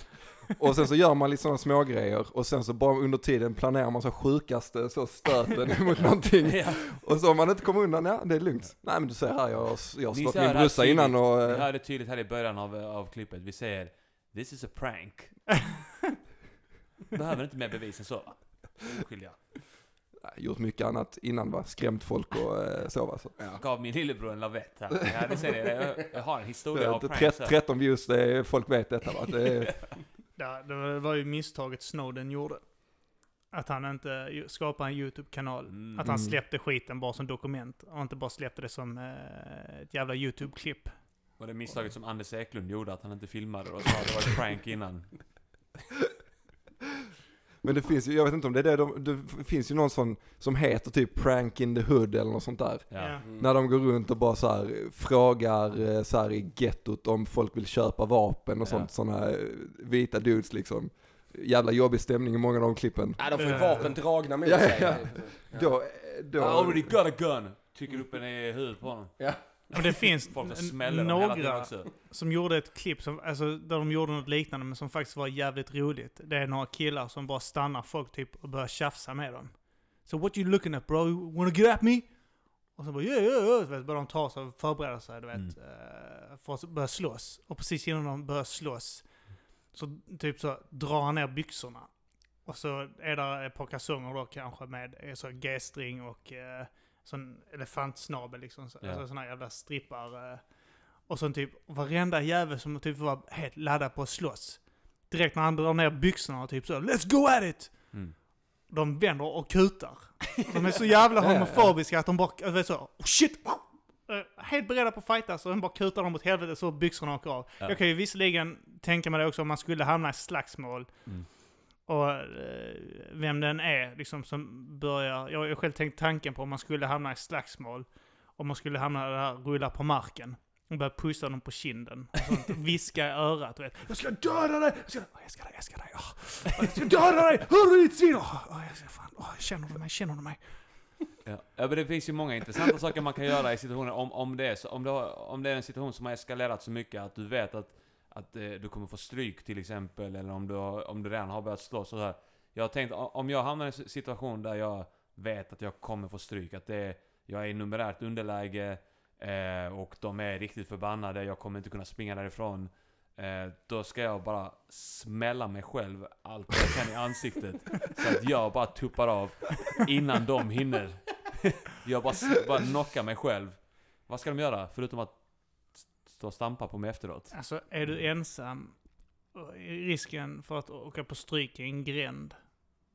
Och sen så gör man lite sådana små grejer och sen så bara under tiden planerar man så sjukaste så stöten [laughs] mot någonting. Ja. Och så om man inte kommer undan, ja det är lugnt. Nej men du ser här, jag jag har Ni slått min brorsa innan och... Ni eh, hör det tydligt här i början av, av klippet. Vi säger This is a prank. [laughs] Behöver inte mer bevis än så va? Oskyldiga. gjort mycket annat innan va, skrämt folk och eh, så va. Så. Gav min lillebror en lavett här. Ja, ni ser det. Jag, jag har en historia av Det, pranks tre- här. 13 views, det är, folk vet detta va. Det är, [laughs] Ja, det var ju misstaget Snowden gjorde. Att han inte skapade en YouTube-kanal. Mm. Att han Mm. släppte skiten bara som dokument. Och inte bara släppte det som eh, ett jävla YouTube-klipp. Och det misstaget som Anders Eklund gjorde, att han inte filmade och sa att det var ett prank innan. [laughs] men det finns ju, jag vet inte om det är det, de, det finns ju någon sån som heter typ Prank in the Hood eller något sånt där. Ja. Mm. När de går runt och bara så här frågar eh, så här i gettot om folk vill köpa vapen och Ja. sånt, såna eh, vita dudes liksom. Jävla jobbig stämning i många av de klippen. Ja, de får ju Eh. vapen dragna mot Ja, sig. ja. Då, I då, already got a gun! Trycker upp en i huvudet på honom. Ja. Och det finns några som gjorde ett klipp som, alltså, där de gjorde något liknande men som faktiskt var jävligt roligt. Det är några killar som bara stannar folk typ och börjar tjafsa med dem. So what you looking at bro? You wanna get at me? Och så bara yeah, yeah, yeah. Så börjar de ta sig och förbereda sig du vet, Mm. eh, för att börja slåss. Och precis innan de börjar slåss så typ så drar han ner byxorna. Och så är det ett par kalsonger då kanske med eh, så G-string och eh, sån elefantsnabel liksom. Så, Ja. Alltså såna jävla strippar. Eh, och så typ varenda jävel som typ var helt laddad på att slåss. Direkt när han drar ner byxorna och typ så Let's go at it! Mm. De vänder och kutar. De är så jävla [laughs] homofobiska att de bara, jag vet så, oh shit! Eh, Helt beredda på att fighta så de bara kutar dem åt helvete så byxorna åker av. Ja. Jag kan ju visserligen tänka mig det också om man skulle hamna i slagsmål. Mm. Och eh, vem den är liksom som börjar, jag har själv tänkt tanken på om man skulle hamna i slagsmål. Om man skulle hamna där, rulla på marken. Och börja pussa dem på kinden. Och sånt, [laughs] viska i örat, vet. Jag ska döda dig! Jag ska, åh, jag ska dig, jag ska dig. åh. Jag ska döda dig! Hör du ditt svin? Åh, åh, jag ska, fan, åh, känner du mig? Känner du mig? Ja. ja, men det finns ju många intressanta saker man kan göra i situationer om, om, det är så, om, det om det är en situation som har eskalerat så mycket att du vet att, att eh, du kommer få stryk till exempel, eller om du, har, om du redan har börjat slåss och så här. Jag har tänkt, om jag hamnar i en situation där jag vet att jag kommer få stryk, att det jag är i numerärt underläge eh, och de är riktigt förbannade, jag kommer inte kunna springa därifrån. Eh, då ska jag bara smälla mig själv allt jag kan i ansiktet. Så att jag bara tuppar av innan de hinner. [laughs] jag bara, bara knockar mig själv. Vad ska de göra? Förutom att stå och stampa på mig efteråt. Alltså, är du ensam, och är risken för att åka på stryk i en gränd,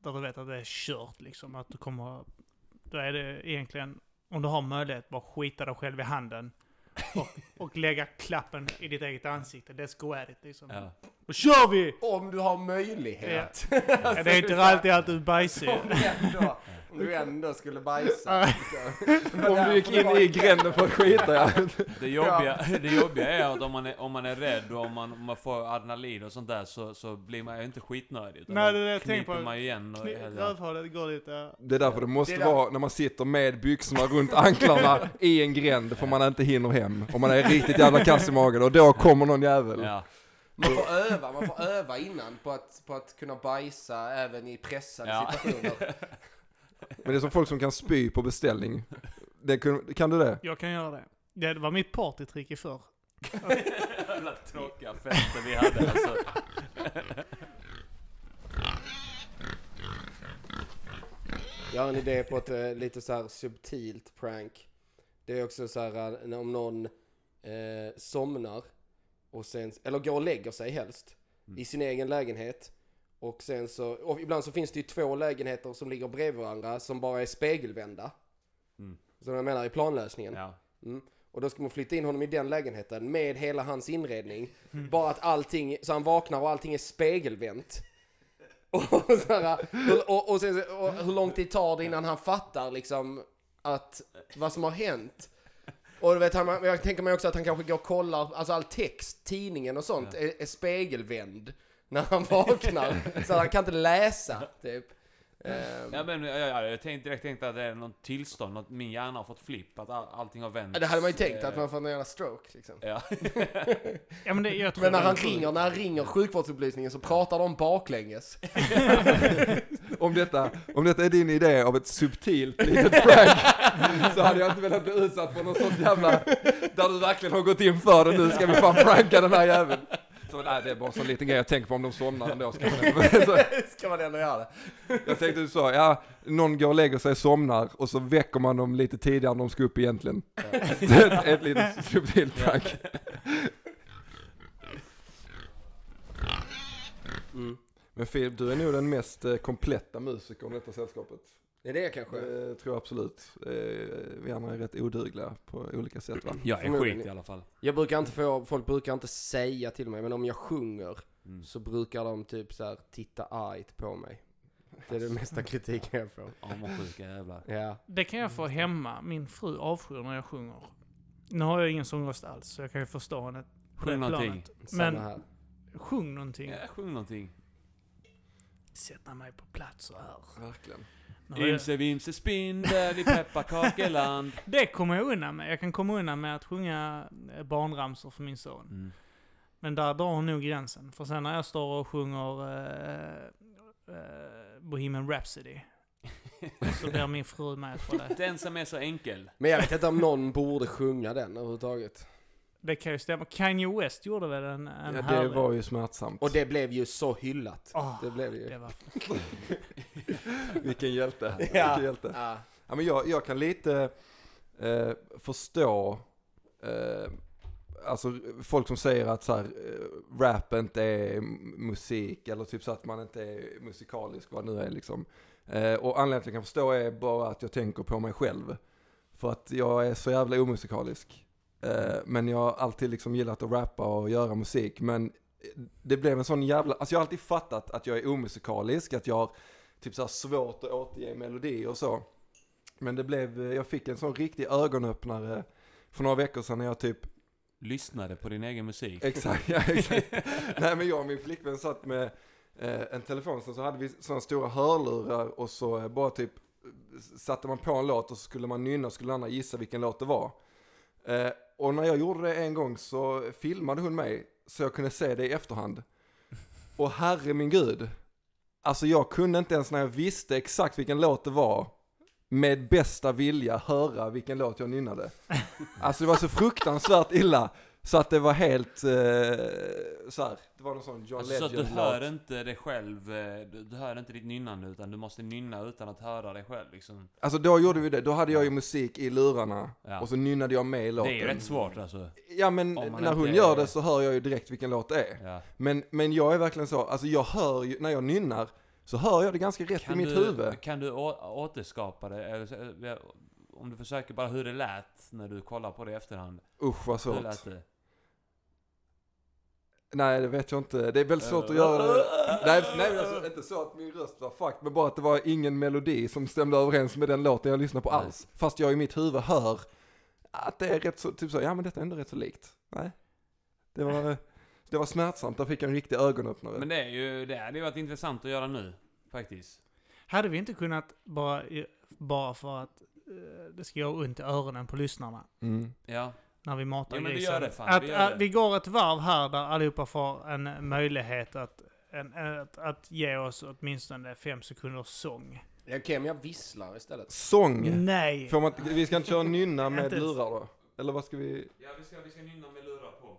där du vet att det är kört liksom, att du kommer... Då är det egentligen, om du har möjlighet, bara skita dig själv i handen. Och, [laughs] och lägga klappen i ditt eget ansikte. Let's go at it liksom. Ja. Då kör vi! Om du har möjlighet. Ja, [laughs] det är inte alltid att du bajsar. Om du ändå, skulle bajsa. [laughs] Om du gick in i gränden för att skita ja. Det, jobbiga, [laughs] det jobbiga är att om man är, om man är rädd och om man, om man får adrenalin och sånt där så, så blir man ju inte skitnödig. utan Nej, det är det jag tänker på. man ju igen. Och, Rövhålet går lite... Det är därför det måste Det vara när man sitter med byxorna runt anklarna i en gränd för man inte hinner hem. Om man är riktigt jävla kass i magen och då kommer någon jävel. ja. Man får öva, man får öva innan på att, på att kunna bajsa även i pressade Ja. situationer. [laughs] Men det är som folk som kan spy på beställning. Det kan, kan du det? Jag kan göra det. Det var mitt partytrick i förr. Jävla tråkiga fester vi hade alltså. Jag har en idé på ett eh, lite så här subtilt prank. Det är också så här eh, om någon eh, somnar och sen, eller går och lägger sig helst Mm. i sin egen lägenhet. Och sen så, och ibland så finns det ju två lägenheter som ligger bredvid varandra som bara är spegelvända. Mm. Som jag menar i planlösningen. Ja. Mm. Och då ska man flytta in honom i den lägenheten med hela hans inredning. Bara att allting, så han vaknar och allting är spegelvänt. [laughs] Och, så här, och, och, sen, och hur lång tid tar det innan han fattar liksom att vad som har hänt. Och du vet, han, jag tänker mig också att han kanske går och kollar, alltså all text, tidningen och sånt är, är spegelvänd när han vaknar. Så han kan inte läsa, typ. Ehm, Ja men ja, ja, jag tänkte direkt tänkte att det är något tillstånd, något min hjärna har fått flipp, att all, allting har vänt. det hade man ju tänkt, Eh, att man får en jävla stroke liksom. Ja. Ja, men det, jag tror Men när han ringer, när han ringer sjukvårdsupplysningen så pratar de baklänges. [laughs] Om detta, om detta är din idé av ett subtilt litet prank så hade jag inte velat bli utsatt för något sånt jävla, där du verkligen har gått in för det, nu ska vi fan pranka den här jäveln. Så nej, det är bara en sån liten grej jag tänker på om de somnar ändå. Ska man, [laughs] så, Ska man ändå göra det? jag tänkte du sa, ja, någon går och lägger sig och somnar och så väcker man dem lite tidigare än de ska upp egentligen. [laughs] Är ett, ett litet subtilt prank. Mm. Men Filip, du är nog den mest eh, kompletta musikern i detta sällskapet. Det är det kanske. Det tror jag absolut. Eh, Vi andra är rätt odugliga på olika sätt va? Jag är skit i alla fall. Jag brukar inte få, folk brukar inte säga till mig, men om jag sjunger Mm. så brukar de typ så här titta argt på mig. Det är den mesta kritiken jag får. Avundsjuka jävlar. Ja. Det kan jag få hemma. Min fru avskyr när jag sjunger. Nu har jag ingen sångröst alls, så jag kan ju förstå henne Sjung någonting. Men här. sjung någonting. Ja, sjung någonting. Sätta mig på plats så här. Verkligen. Imse vimse spindel i pepparkakeland. [laughs] Det kommer jag undan med. Jag kan komma undan med att sjunga eh, barnramsor för min son. Mm. Men där drar hon nog gränsen. För sen när jag står och sjunger eh, eh, Bohemian Rhapsody [laughs] så blir min fru med på det. Den som är så enkel. Men jag vet inte om någon borde sjunga den överhuvudtaget. Det kan ju stämma. Kanye West gjorde väl en, en Ja, det härlig... var ju smärtsamt. Och det blev ju så hyllat. Åh, Det blev ju. det var... [laughs] Vilken hjälte. Ja. Vilken hjälte. Ja. Ja, men jag, jag kan lite eh, förstå, eh, alltså folk som säger att så här, eh, rap inte är musik, eller typ så att man inte är musikalisk, vad det nu är liksom. Eh, och anledningen till att jag kan förstå är bara att jag tänker på mig själv. För att jag är så jävla omusikalisk. Eh, men jag har alltid liksom gillat att rappa och göra musik, men det blev en sån jävla, alltså jag har alltid fattat att jag är omusikalisk, att jag har typ så här svårt att återge melodier och så. Men det blev, jag fick en sån riktig ögonöppnare för några veckor sedan när jag typ, Lyssnade på din egen musik. exakt, ja, exakt. [laughs] Nej men jag och min flickvän satt med eh, en telefon, sen så hade vi sådana stora hörlurar och så eh, bara typ satte man på en låt och så skulle man nynna och skulle andra gissa vilken låt det var. Eh, och när jag gjorde det en gång så filmade hon mig så jag kunde se det i efterhand. Och herre min gud. Alltså jag kunde inte ens när jag visste exakt vilken låt det var med bästa vilja höra vilken låt jag nynnade. Alltså det var så fruktansvärt illa så att det var helt eh, så här. det var någon sån John Alltså, så att du Legend hör inte dig själv, eh, du, du hör inte ditt nynnande utan du måste nynna utan att höra dig själv liksom. Alltså då gjorde vi det, då hade jag ju musik i lurarna Ja. och så nynnade jag med i Det låten. är ju rätt svårt alltså. Ja men när hon gör det så hör jag ju direkt vilken låt det är. Ja. Men, men jag är verkligen så, alltså jag hör ju, när jag nynnar så hör jag det ganska rätt i mitt du, huvud. Kan du återskapa det? Så- eh, om du försöker bara hur det lät när du kollar på det i efterhand. Usch vad Hur svårt. lät det? Nej det vet jag inte, det är väldigt svårt att göra det. Nej, nej alltså inte så att min röst var fucked, men bara att det var ingen melodi som stämde överens med den låten jag lyssnade på Nej. alls. Fast jag i mitt huvud hör att det är rätt så, typ så, ja men detta är ändå rätt så likt. Nej. Det var, [laughs] det var smärtsamt, jag fick en riktig ögonöppnare. Men det är ju, det hade ju varit intressant att göra nu. Faktiskt. Hade vi inte kunnat bara, bara för att eh, det ska göra ont i öronen på lyssnarna Mm. Ja. När vi matar Ja, men vi grisen. gör det, fan, att, vi gör att det. vi går ett varv här där allihopa får en möjlighet att, en, att, att ge oss åtminstone fem sekunders sång. Okej om jag visslar istället. Sång! Nej! Får man, vi ska inte köra nynna [laughs] med lurar då? Eller vad ska vi? Ja, vi ska, vi ska nynna med lurar på.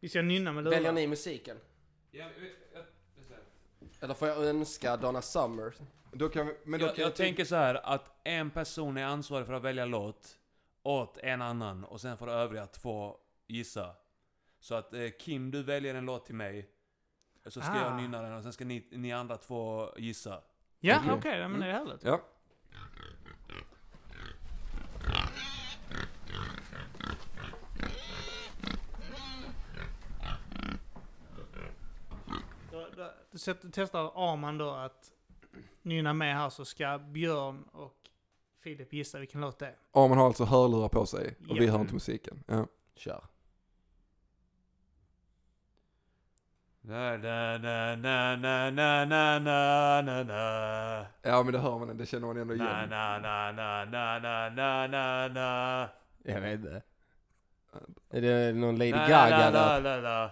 Vi ska nynna med lurar. Väljer ni musiken? Ja, Eller får jag önska Donna Summer? Då kan vi, men då jag, kan jag tänker så här att en person är ansvarig för att välja låt åt en annan och sen får övriga två gissa. Så att eh, Kim, du väljer en låt till mig. Så ska Ah. jag nynna den och sen ska ni, ni andra två gissa. Ja, Okej. ja, men det är härligt. Ja. Då, då, då sätter- testar Arman då att nynna med här så ska Björn och Filip gissa vilken låt det är. Arman har alltså hörlurar på sig och vi Ja. hör inte musiken. Ja. Kör. Na, na, na, na, na, na, na, na, na, na. Ja men det hör man, det känner man ändå Na, igen. na, na, na, na, na, na, na, na. Jag vet inte. Är det någon Lady Na, Gaga na, na, na, na.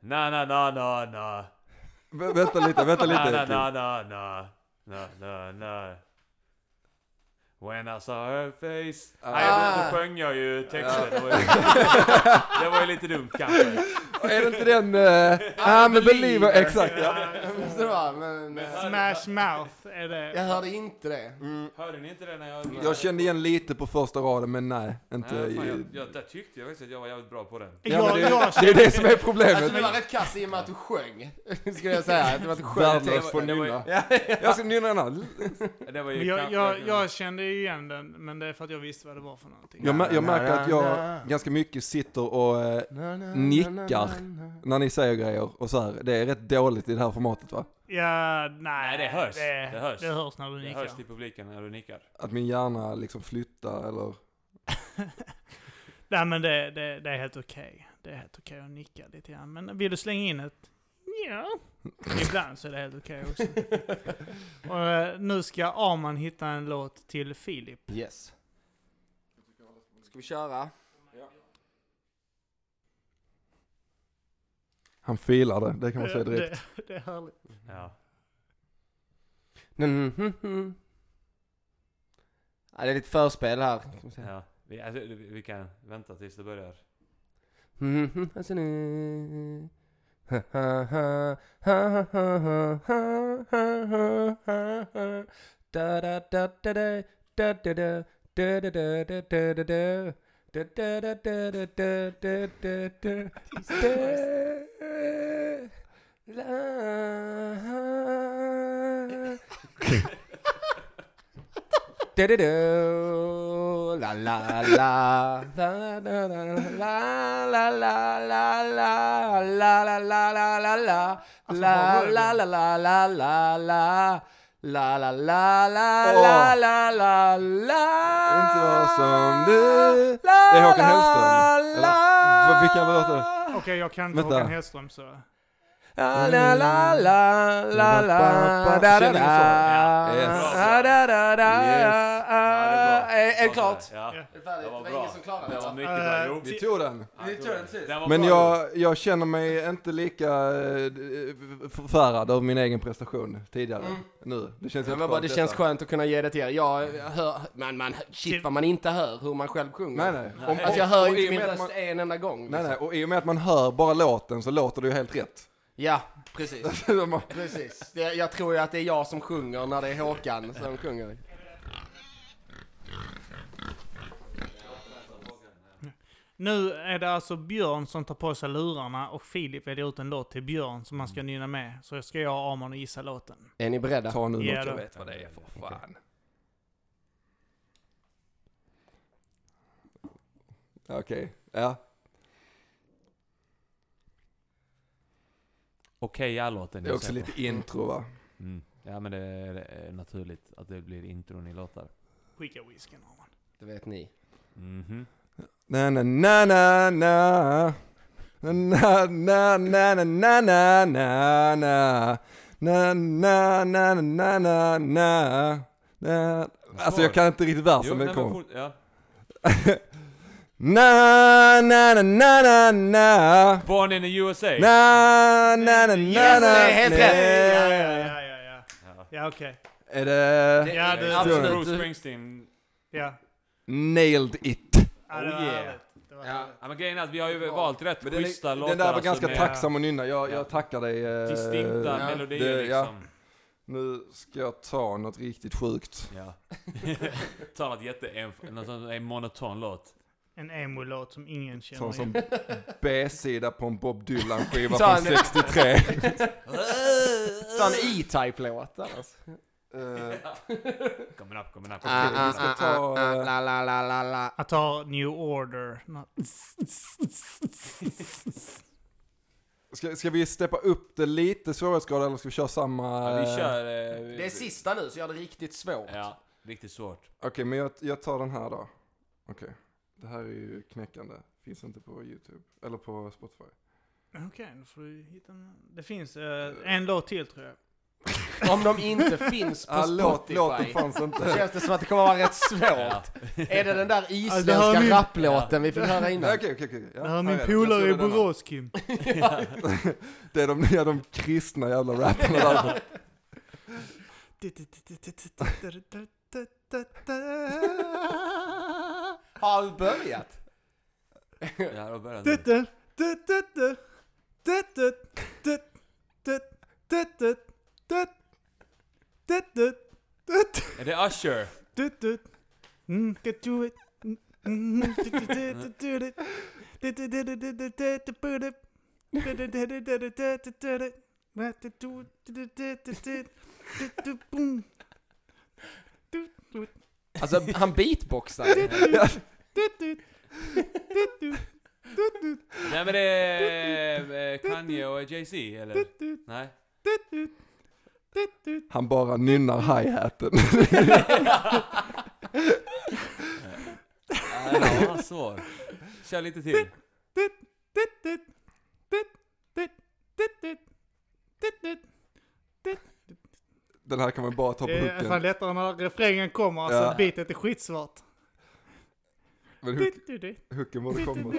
Na, na, na, na, na. Vä- Vänta lite, vänta Na, na, lite. na, na, na. Na, na, na. When I saw her face. Ah. Nej, då, sjöng jag ju texten. Det var ju, [laughs] det var ju lite dumt kanske. [laughs] Är det inte den... Uh, I'm a believer, exakt ja. Det var, men, eh, Smash Mouth är jag det. hörde inte det. Hörde ni inte det när jag... Jag kände igen lite på första raden men nej, inte Nej, fan, i... jag, jag, där tyckte jag faktiskt att jag var jävligt bra på den. Ja, men Jag, det, jag, det är det som är Alltså problemet. du var rätt kass i och med att du sjöng. [laughs] Skulle jag säga. Att det var du sjöng Värdelös på nynna. [laughs] Jag ska nynna den här. Det var ju jag, jag, jag kände ju igen den, men det är för att jag visste vad det var för någonting. Jag, jag märker att jag ganska mycket sitter och eh, Nickar. Na. när ni säger grejer och så här. Det är rätt dåligt i det här formatet va? Ja, nej. Nej, det hörs. Det, Det hörs. Det hörs när du Det nickar. hörs till publiken när du nickar. Att min hjärna liksom flyttar eller... [laughs] Nej, men det, det, det är helt okej. Det är helt okej att nicka lite grann. Men vill du slänga in ett ja, [laughs] ibland så är det helt okej också. [laughs] Och eh, nu ska Arman hitta en låt till Filip. Yes. Ska vi köra? Han filar det, det kan man säga direkt. Det, det är härligt. Ja. Mm, mm, mm. Ja, det är lite förspel här. vi säga. ja. Vi, alltså, vi vi kan vänta tills det börjar. Mm, [laughs] alltså nu. Da, da, da, da, da, da, da, da, da, da, da, da, da, da, la. La la la, la la la la la la la la la la la la la la la la det? la la la la la la la la la la la la la Inte vara som du. Det är Håkan Hellström. Vad- vilka låtar? Okej, jag kan inte Vänta. Håkan Hellström så... La la la la la la da da da da da da da. Är är det klart? Ja. Ja. Det är färdigt, Det var det var bra. ingen som klarade Det var va? mycket bra. Eh, Jo. Vi tog den. Vi tog den precis. Men jag, jag känner mig inte lika eh, förfärad över min egen prestation tidigare. Mm. Nu. Det känns Ja, men bara, det skönt känns skönt att kunna ge det till er. Jag hör, man, man, shit vad man inte hör hur man själv sjunger. Nej nej. Om, Alltså jag hör inte min röst en enda gång. Nej liksom. nej, och i och med att man hör bara låten så låter det ju helt rätt. Ja, precis. [laughs] Precis. Jag tror ju att det är jag som sjunger när det är Håkan som sjunger. Nu är det alltså Björn som tar på sig lurarna och Filip väljer ut en låt till Björn som man ska nynna med. Så ska jag och Arman gissa låten. Är ni beredda? Ta nu Ja, något jag vet vad det är för fan. Okej, ja. Okej, jag låten. Det är också lite intro va? Mm. Ja, men det är, det är naturligt att det blir intron i låtar. Skicka whiskyn Arman. Det vet ni. Mhm. Na na na na na Na na na na na na na na Na na na na na na na Alltså jag kan inte riktigt versen men kom. ja. Na na na na na na Born in the USA! Na na na na Yes, na det är helt rätt. Ja, ja, ja, ja. Ja. Ja, okej. Är det... Ja, det- absolut. Bruce Springsteen. Ja. Nailed it. Oh, yeah. Ja. Ja, men grejen är att vi har ju valt rätt Men schyssta är, låtar. den där var alltså, ganska med tacksam att nynna, jag, Ja. jag tackar dig. eh, Distinkta Ja, melodier det- ja. liksom. Nu ska jag ta något riktigt sjukt. Ja. [laughs] Ta något jätte... Någon sån en monoton låt. En emo-låt som ingen känner Sån som igen. [laughs] B-sida på en Bob Dylan-skiva från en- 63. [laughs] Ta en E-Type-låt annars. Eh, Coming up, coming up. Ah, vi ska ta, La la la la la. Jag tar New Order. Ska, ska vi steppa upp det lite svårighetsgrad eller ska vi köra samma? Ja, vi eh, kör... eh, Det är sista nu så gör det riktigt svårt. Ja, riktigt svårt. Okej, men jag, jag tar den här då. Okej. Det här är ju knäckande. Finns inte på YouTube. Eller på Spotify. Okej, då får du hitta en... Det finns eh, en låt till tror jag. Om de inte finns på Ja, låt, Spotify. låten fanns Så inte. känns det som att det kommer vara rätt svårt. Ja. Är det den där det isländska här är min- rapplåten vi fick höra innan? Okej, okej, okej. Ja, det här är min polare i det. Borås, Kim. Det är de nya, de kristna jävla rapparna där. Har du börjat? Ja, då börjar den. Är det Usher? Mm, get to it. Mm, Alltså han beatboxar. Nej men det är eh, Kanye och Jay-Z eller? Nej? Han bara nynnar hi-haten. Nej, det var svår. Kör lite till. Den här kan man bara ta på Det är fan hooken. lättare när refrängen kommer, alltså Ja. beatet är skitsvart. Men hook, hooken borde komma.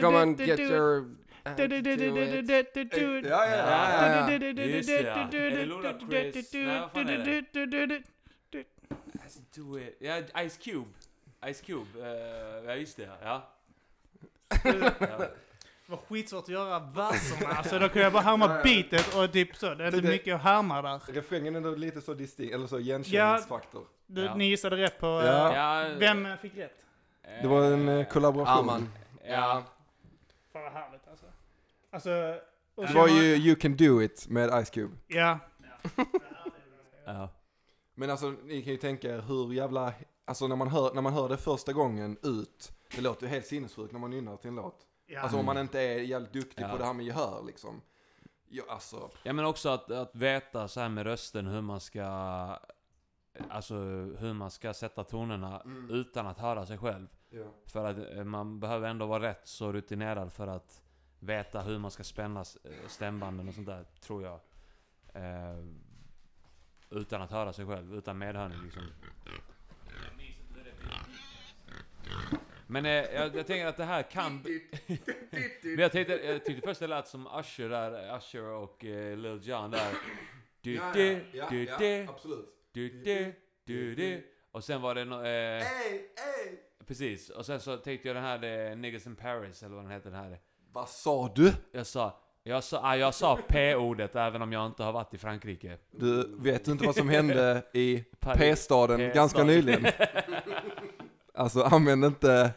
Come on get your... Ja, ja, ja. ja. Just det, ja. Är det Ludacris? Nej, vad fan är det? Alltså, do it. Ja, Ice Cube. Ice Cube. eh, ja, just det. Ja. ja. Det var skitsvårt att göra verserna, [laughs] alltså då kunde jag bara härma beatet och typ så. Det är inte Det- mycket att härma där. Refrängen är då lite så distinkt, eller så igenkänningsfaktor. Du, Ja. Ni gissade rätt på... eh, Ja. Ja, Vem eh, fick rätt? Det var en eh, kollaboration. Arman. Ja. Fan vad härligt alltså. Alltså... Det var ju You Can Do It med Ice Cube. Ja. [laughs] Ja. Men alltså ni kan ju tänka er hur jävla, alltså när man hör, när man hör det första gången ut, det låter ju helt sinnessjukt när man nynnar till en låt. Ja. Alltså om man inte är jävligt duktig Ja. på det här med gehör liksom. Ja, alltså, Ja men också att, att veta så här med rösten hur man ska Alltså hur man ska sätta tonerna Mm. utan att höra sig själv. ja. För att eh, man behöver ändå vara rätt så rutinerad för att veta hur man ska spänna eh, stämbanden och sånt där, tror jag. Eh, utan att höra sig själv, utan medhörning liksom. Men eh, jag, jag tänker att det här kan... Men jag, tänkte, jag tyckte först det lät som Usher där, Usher och eh, Lil Jon där. Du, du, du, du, absolut. du, du, du, du. Och sen var det no, eh, Ey, ey! Precis, och sen så tänkte jag den här eh, Niggas in Paris, eller vad den heter den här. Vad sa du? Jag sa, jag sa, ah, jag sa P-ordet även om jag inte har varit i Frankrike. Du, vet du inte vad som hände i P-staden. ganska nyligen? [laughs] Alltså använd inte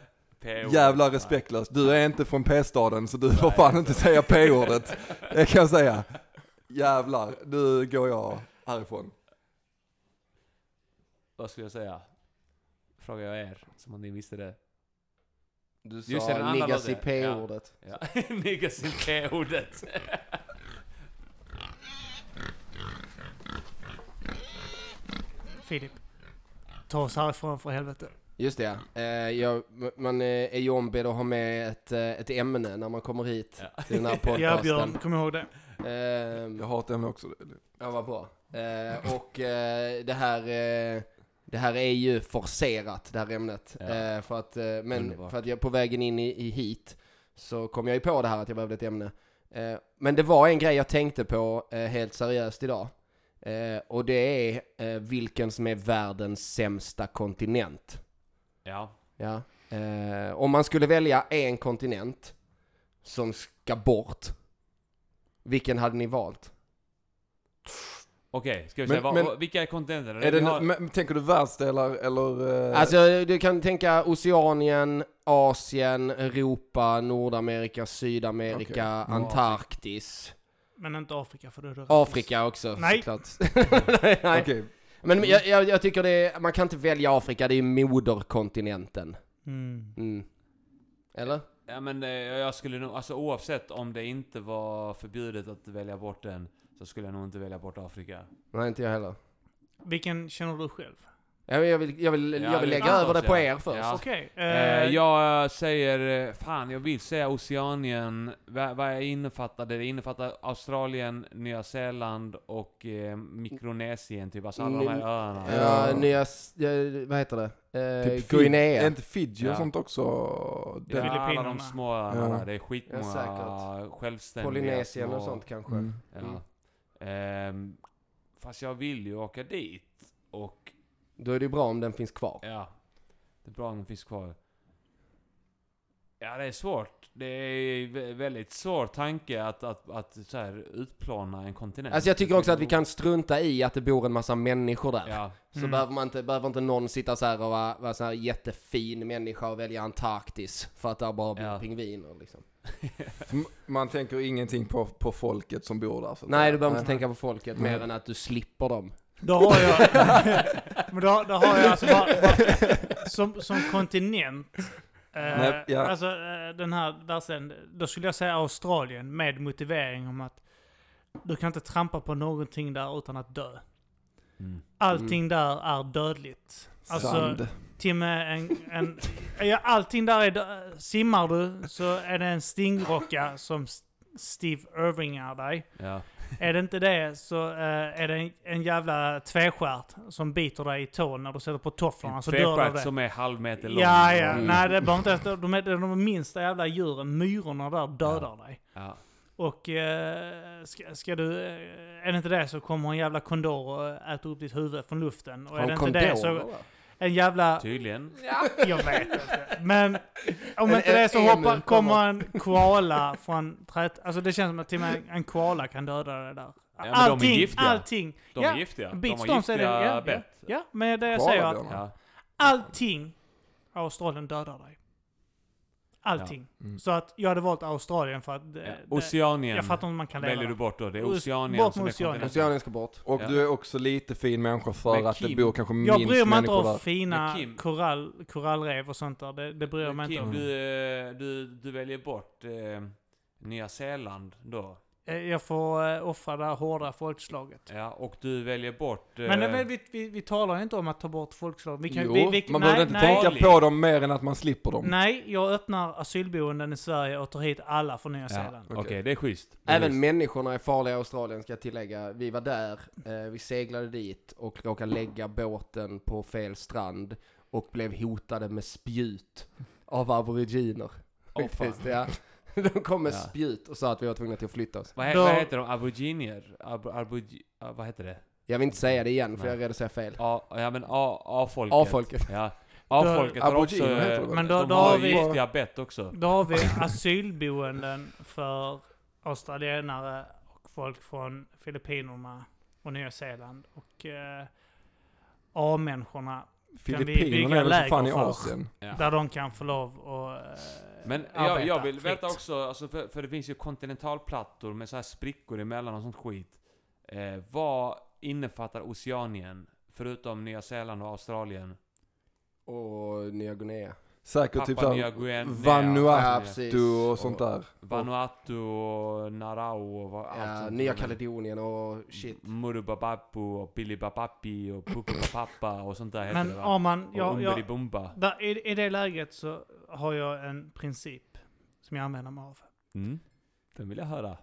jävla respektlöst. Du är inte från P-staden så du får fan inte säga P-ordet. Det kan jag säga. Jävlar, nu går jag härifrån. Vad skulle jag säga? Frågar jag er, som om ni visste det. Du Just det, den sa andra niggas i låten. p-ordet. Ja. [laughs] Niggas in P-ordet. Filip. Ta oss härifrån för helvete. Just det ja. Eh, jag, man eh, är ju ombedd att ha med ett, eh, ett ämne när man kommer hit Ja. till den här [laughs] Ja, podcasten. Björn, kom ihåg det. Ehm, Jag har ett ämne också. Ja, vad bra. Eh, och eh, det här eh, det här är ju forcerat, det här ämnet. Ja. Eh, för att, eh, men för att jag på vägen in i, i hit så kom jag ju på det här att jag behövde ett ämne. Eh, men det var en grej jag tänkte på eh, helt seriöst idag. Eh, och det är eh, vilken som är världens sämsta kontinent. Ja. Ja. Eh, om man skulle välja en kontinent som ska bort, vilken hade ni valt? Okej, ska vi Men- vad, men- vad- vilka är kontinenter? Är det, har- men, tänker du världsdelar eller? eh, Alltså du kan tänka Oceanien, Asien, Europa, Nordamerika, Sydamerika, Okej. Antarktis. Men inte Afrika för då är Afrika också Nej. såklart. [laughs] Nej. Okej, Men jag, jag, jag tycker det är, man kan inte välja Afrika, det är moderkontinenten. Mm. Mm. Eller? Ja men eh, jag skulle nog, alltså oavsett om det inte var förbjudet att välja bort den, så skulle jag nog inte välja bort Afrika. Nej, inte jag heller. Vilken känner du själv? Jag vill, jag vill, Ja, jag vill det lägga över det jag på er först. Ja. Okej. Eh, eh, jag säger, fan jag vill säga Oceanien, vad, vad jag innefattade, det innefattar Australien, Nya Zeeland och eh, Mikronesien typ, alltså alla de här Ny- öarna. Ja, nya, s- ja, vad heter det? Eh, Typ Guinea. Är inte Fiji och Ja. sånt också? Ja, Den, alla de Filippinerna. små öarna Ja. det är skitmånga Ja, säkert. självständiga Polynesien små- och sånt kanske. mm. Ja. Mm. Ehm, fast jag vill ju åka dit. Och Då är det ju bra om den finns kvar. ja, det är bra om den finns kvar. Ja, det är svårt. Det är vä- väldigt svår tanke att, att, att så här, utplåna en kontinent. Alltså jag tycker också att vi kan strunta i att det bor en massa människor där. Ja, Så Mm. behöver, man inte, behöver inte någon sitta så här och vara, vara så här jättefin människa och välja Antarktis för att där bara bor Ja. pingviner liksom. [laughs] Man tänker ingenting på, på folket som bor där. Så Nej, du behöver inte tänka på folket mer än att du slipper dem. Då har jag... [laughs] men då, då har jag alltså bara, bara som, som kontinent. Eh, Nej, ja. Alltså eh, den här världen, då skulle jag säga Australien med motivering om att du kan inte trampa på någonting där utan att dö. mm. Allting där är dödligt. Alltså, Sand. till och med en, en... Ja, allting där är... dö- Simmar du så är det en stingrocka som Steve Irvingar dig. ja. Är det inte det så eh, är det en, en jävla tvestjärt som biter dig i tån när du sätter på tofflorna så dör du av Tvestjärt det. som är halv meter lång. Ja, ja. Mm. Nej, det är bara inte... De är de minsta jävla djuren, myrorna där, dödar dig. Ja. Och eh, ska, ska du... Eh, är det inte det så kommer en jävla kondor och äter upp ditt huvud från luften. Och är det inte det så... En jävla... Tydligen. Jag vet inte. Men om En- inte det är så hoppar, kommer en koala från träd... Alltså det känns som att till och med en koala kan döda det där. men de är allting, giftiga. allting. De ja, är giftiga. De bits har de giftiga det- ja, ja. bett. Ja, men det jag säger att. Ja. allting Australien dödar dig. Allting. Mm. Så att jag hade valt Australien för att... Det, Ja. det, Oceanien jag fattar inte om man kan leva väljer där. du bort då. Det är Oce- Oceanien bort som med är Oceanien. Oceanien ska bort. Och Ja. du är också lite fin människa för Men att det bor kanske Jag minst bryr mig inte människor om där. fina Kim- korall, korallrev och sånt där. Det, det bryr jag mig inte Kim, om. du, eh, du, du väljer bort eh, Nya Zeeland då. Eh, Jag får eh, offra det här hårda folkslaget. Ja, och du väljer bort... Eh, Men eh, vi, vi, vi talar ju inte om att ta bort folkslag. Vi kan, jo, vi, vi, man nej, behöver inte nej, tänka på dem mer än att man slipper dem. Nej, jag öppnar asylboenden i Sverige och tar hit alla från Nya ja, Zeeland. Okej, Okej. det är schysst. Det är Även schysst. människorna är farliga i Australien ska jag tillägga. Vi var där, eh, vi seglade dit och råkade lägga båten på fel strand och blev hotade med spjut av aboriginer. Faktiskt, [laughs] ja. [laughs] De kom med Ja. spjut och sa att vi var tvungna till att flytta oss. Vad, he- vad heter de? Aboriginer? Ab, aborigi, ah, vad heter det? Jag vill inte säga det igen för Nej. jag är rädd att säga fel. A, ja men A- A-folket. A-folket. Ja. A-folket har också... Aboriginer heter det eh? Men då, de då har har vi... giftiga bett också. Då har vi asylboenden för australienare och folk från Filippinerna och Nya Zeeland. Och eh, A-människorna, vi Filippinerna bygga är väl för fan i läger för? Asien? Ja. där de kan få lov att eh, Men jag, jag vill fritt. veta också, alltså för, för det finns ju kontinentalplattor med så här sprickor emellan och sånt skit. Eh, vad innefattar Oceanien? Förutom Nya Zeeland och Australien? Och Nya Guinea. Säkert typ såhär. Ja. Vanuatu och sånt där. Vanuatu och Narau och allt Ja, sånt Nya. Kaledonien och shit. Murubabapu och Bilibabapi och Pupupappa och sånt där heter Men det va? Arman, Umberibumba. där, i, i det läget så har jag en princip som jag använder mig av. Mm. Den vill jag höra.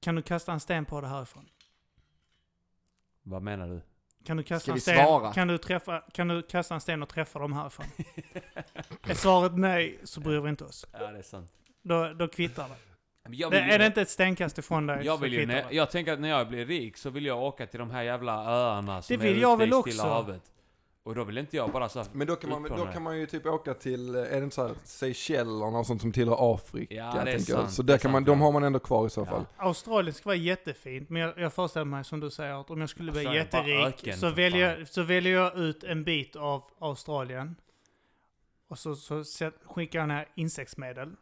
Kan du kasta en sten på det härifrån? Vad menar du? Kan du kasta Ska en vi sten? svara? Kan du, träffa, kan du kasta en sten och träffa dem härifrån? [laughs] Är svaret nej så bryr vi inte oss. Ja, det är sant. Då, då kvittar det. Men Jag det. vill ju- Är det inte ett stenkast ifrån dig Jag så vill ju, kvittar när, det. jag tänker att när jag blir rik så vill jag åka till de här jävla öarna som Det vill är jag ute väl i också. Stilla havet. Och då vill inte jag bara så här Men då kan, man, då kan man ju typ åka till, eh, är det inte såhär Seychellerna och sånt som tillhör Afrika? Ja, det är jag. sant, Så där är kan man, de har man ändå kvar i så Ja. fall. Australien ska vara jättefint, men jag, jag föreställer mig som du säger att om jag skulle bli Australien är bara jätterik öken, så, för väljer, fan. så väljer jag ut en bit av Australien. Och så, så set- skickar jag ner insektsmedel.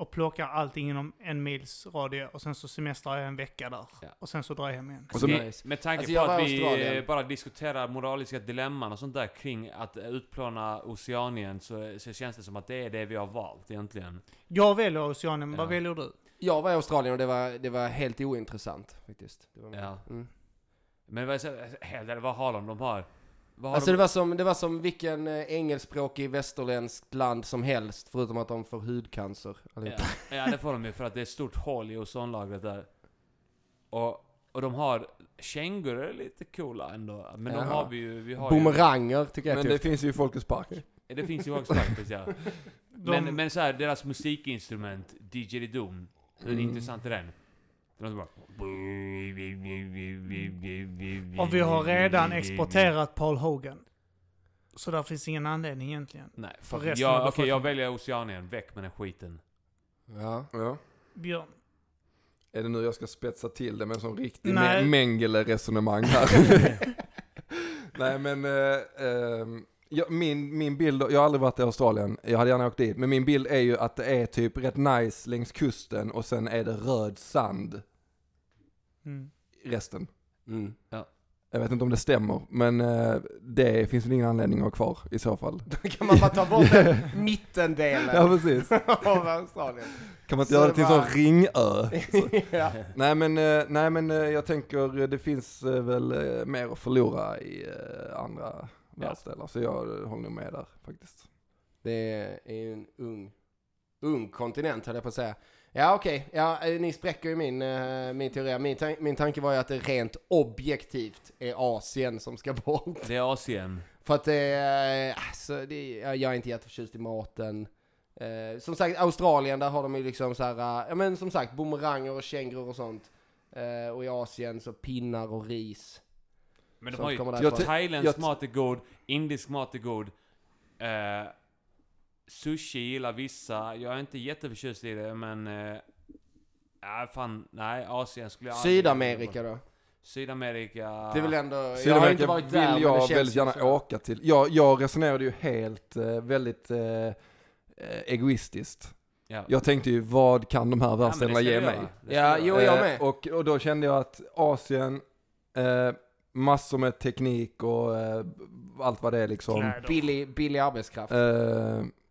Och plockar allting inom en mils radie och sen så semestrar jag en vecka där. Ja. Och sen så drar jag hem igen. Och så- Nice. Med tanke Alltså, på att vi Australien. bara diskuterar moraliska dilemman och sånt där kring att utplåna Oceanien så, så känns det som att det är det vi har valt egentligen. Jag väljer Oceanien, Ja. vad väljer du? Jag var i Australien och det var, det var helt ointressant faktiskt. Det var, Ja. mm. Men vad, vad har de? De har... Alltså de? det var, som, det var som vilken eh, engelskspråkig västerländskt land som helst, förutom att de får hudcancer. Ja, ja, det får de ju för att det är ett stort hål i ozonlagret där. Och, och de har... Kängurur är lite coola ändå. Men de Jaha. har vi ju... Vi har Bumeranger tycker jag Men det finns ju i Folkets Park. ju det finns ju också faktiskt ja. [laughs] De, Men, men så här, deras musikinstrument, Didgeridoo, hur Mm. intressant är den? Det låter bara... och vi har redan exporterat Paul Hogan. Så där finns ingen anledning egentligen. Nej, för fuck. resten av Ja, Okej, jag väljer Oceanien. Väck med den skiten. Ja. Ja. Björn. Är det nu jag ska spetsa till det med en sån riktig Mengele-resonemang här? [laughs] Nej men, eh, ehm, ja, min, min bild, jag har aldrig varit i Australien, jag hade gärna åkt dit, men min bild är ju att det är typ rätt nice längs kusten och sen är det röd sand Mm. resten. Mm. Jag vet inte om det stämmer, men eh, det finns väl ingen anledning att ha kvar i så fall. [laughs] Då kan man bara ta bort den [laughs] mittendelen Ja precis. [laughs] av Australien. Kan man inte Så göra det till en sån ringö? ja. Nej men, eh, nej men eh, jag tänker det finns väl mer att förlora i andra världsdelar. Så jag håller nog med där faktiskt. Det är ju en ung, ung kontinent höll jag på att säga. Ja okej, ja, eh, ni spräcker ju min, eh, min teori. Min, tan- min tanke var ju att det rent objektivt är Asien som ska [laughs] bort. Det är Asien. För att det är, alltså, det är, jag är inte jätteförtjust i maten. Eh, som sagt, Australien, där har de ju liksom så här, eh, ja men som sagt, bumeranger och kängurur och sånt. Eh, och i Asien så pinnar och ris. Men de har ju... Thailändsk mat är god, indisk mat är god. Eh, sushi gillar vissa, jag är inte jätteförtjust i det men... Eh, ja, fan, nej, Asien skulle jag aldrig- Sydamerika då? Sydamerika... Det är väl ändå, jag har Sydamerika inte varit vill där det jag väldigt gärna så. åka till. Jag, jag resonerade ju helt, eh, väldigt eh, eh, egoistiskt. Ja. Jag tänkte ju, vad kan de här Ja, världsdelarna ska ge mig? Ja, jo, jag Eh, med. Och, och då kände jag att Asien, eh, massor med teknik och eh, allt vad det är liksom. Billig, billig arbetskraft.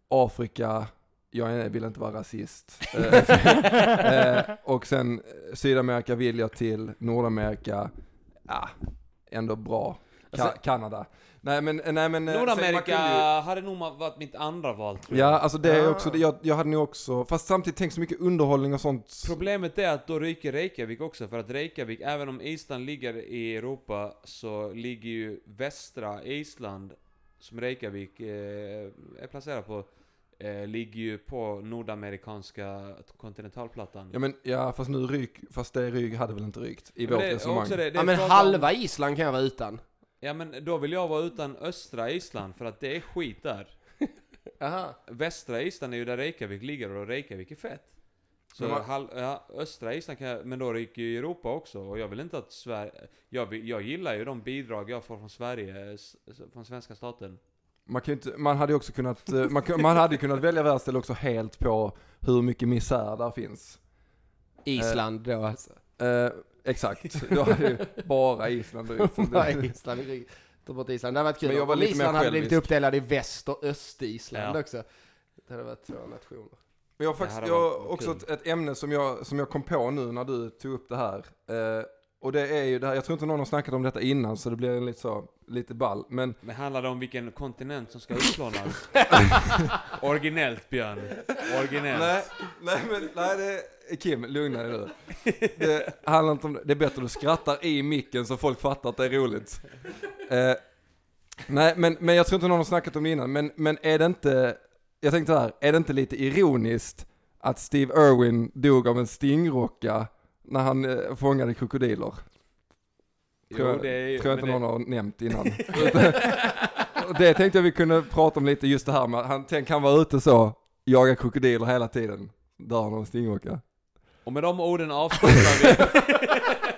Afrika, jag vill inte vara rasist. [laughs] Eh, eh, och sen eh, Sydamerika vill jag till, Nordamerika, ja, ändå bra. Ka- Alltså- Kanada. Nej men, nej men. Nordamerika ju- hade nog varit mitt andra val tror Ja, jag. alltså det är också, det- jag, jag hade nog också, fast samtidigt tänk så mycket underhållning och sånt. Problemet är att då ryker Reykjavik också, för att Reykjavik, även om Island ligger i Europa, så ligger ju västra Island, som Reykjavik eh, är placerad på, eh, ligger ju på nordamerikanska kontinentalplattan. Ja men, ja fast nu ryk, fast det ryk hade väl inte rykt i Men vårt det resonemang. det- det ja men halva Island kan jag vara utan. Ja men då vill jag vara utan östra Island, för att det är skit där. [laughs] Jaha. Västra Island är ju där Reykjavik ligger och Reykjavik är fett. Så vad- halv, ja, östra Island kan jag, men då ryker ju Europa också och jag vill inte att Sverige, jag, jag gillar ju de bidrag jag får från Sverige, s- från svenska staten. Man, kan inte, man hade ju också kunnat, eh, man, man hade kunnat välja världsdel också helt på hur mycket misär där finns. Island då alltså. Eh, exakt, då hade ju bara Island. Så [laughs] Bara Island. bort. Det hade varit kul Men jag var lite mer Island hade blivit uppdelad i väst och öst-Island Ja. också. Det hade varit två nationer. Men jag har faktiskt, jag också ett, ett ämne som jag, som jag kom på nu när du tog upp det här. Eh, och det är ju det här, jag tror inte någon har snackat om detta innan så det blir lite så, lite ball. Men Men handlar det om vilken kontinent som ska utplånas? [laughs] Originellt Björn. Originellt. Nej, nej men, nej det, Kim, lugna dig nu. Det handlar inte om det, det är bättre att du skrattar i micken så folk fattar att det är roligt. Eh, nej, men, men jag tror inte någon har snackat om det innan, men, men är det inte, jag tänkte här, är det inte lite ironiskt att Steve Irwin dog av en stingrocka när han eh, fångade krokodiler? Tror, Jo, det är tror jag inte någon har nämnt innan. [laughs] Det tänkte jag vi kunde prata om lite, just det här med att han, tänk han var ute så, jaga krokodiler hela tiden, dör han av en stingrocka. Och med de orden avslutar vi. [laughs]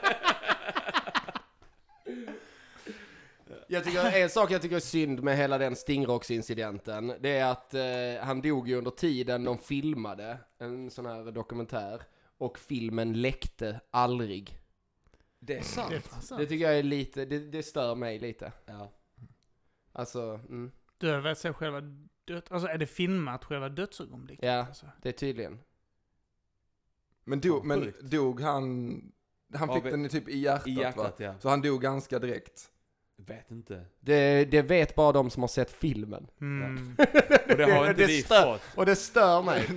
Jag tycker, en sak jag tycker är synd med hela den Stingrocks-incidenten, det är att eh, han dog ju under tiden de filmade en sån här dokumentär. Och filmen läckte aldrig. Det är sant. Det är fan sant. Det tycker jag är lite, det, det stör mig lite. Ja. Alltså, mm, Du har väl sett själva död... Alltså är det filmat själva dödsögonblicket? Ja. Alltså? det är tydligen. Men, dog, men dog han, han fick men- den typ i hjärtat, I hjärtat va? ja. Så han dog ganska direkt. Vet inte. Det, det vet bara de som har sett filmen. Mm. [laughs] Och det har inte det vi stör- fått. Och det stör mig.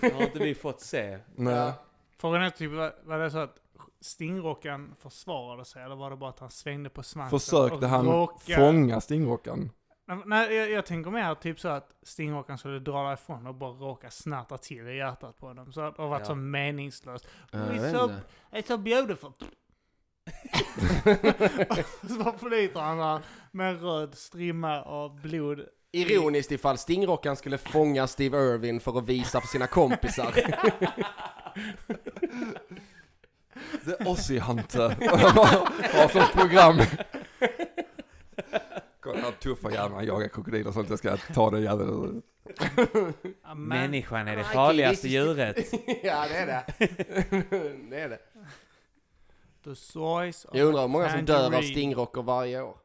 Det har inte vi fått se. Nej. Frågan är typ, var, var det så att Stingrockan försvarade sig eller var det bara att han svängde på svansen? Försökte och han råkade- fånga stingrockan? Nej, jag, jag tänker mer typ så att Stingrockan skulle dra därifrån och bara råka snärta till i hjärtat på honom. Så det har varit Ja. så meningslöst. It's so, it's so beautiful. [laughs] så bara flyter han där med en röd strimma av blod. Ironiskt ifall Stingrockan skulle fånga Steve Irwin för att visa för sina kompisar. [laughs] The Aussie Hunter. [laughs] Har sånt program. Kolla den tuffa jäveln, han jagar krokodiler och sånt. Jag ska ta den jäveln. Ja, men- Människan är det farligaste djuret. [laughs] ja, det är det. [laughs] det är det. The soys of Jag undrar hur många som dör av tangerine. stingrockor varje år.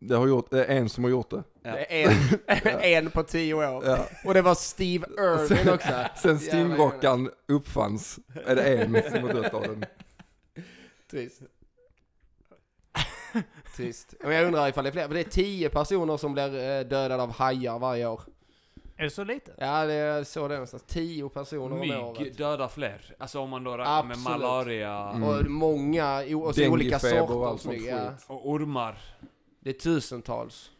Det har gjort, det är en som har gjort det. Ja. Det är en, [laughs] [laughs] en på tio år. Ja. Och det var Steve Irwin också. Sen stingrockan uppfanns är det en som har dött av den. [laughs] Trist. Trist. Men jag undrar ifall det är fler. För det är tio personer som blir eh, dödade av hajar varje år. Är det så lite? Ja, det är så det är någonstans. Tio personer om Mygg året. dödar fler. Alltså om man då räknar med malaria Mm. Och många, o- och så olika Denguefeber och sorter allt sånt mygg. Och ormar. Det är tusentals.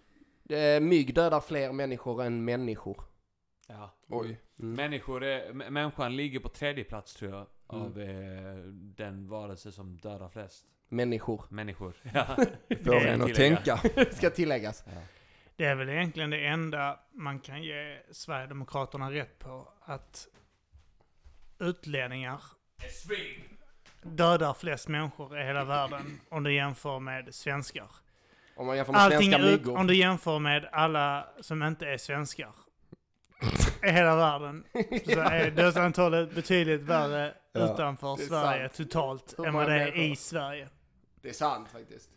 Det är, mygg dödar fler människor än människor. Ja. Oj. Mm. Människor är, människan ligger på tredje plats tror jag. Mm. Av eh, den varelse som dödar flest. Människor. Människor. [laughs] Ja. Får Det en att tänka. [laughs] Ska tilläggas. Ja. Det är väl egentligen det enda man kan ge Sverigedemokraterna rätt på. Att utlänningar dödar flest människor i hela världen om du jämför med svenskar. Om man jämför med Allting svenska ut, myggor. om du jämför med alla som inte är svenskar i hela världen så är dödsantalet betydligt värre Ja. utanför Det är Sverige sant. totalt Hur än många vad det är människor? i Sverige. Det är sant faktiskt.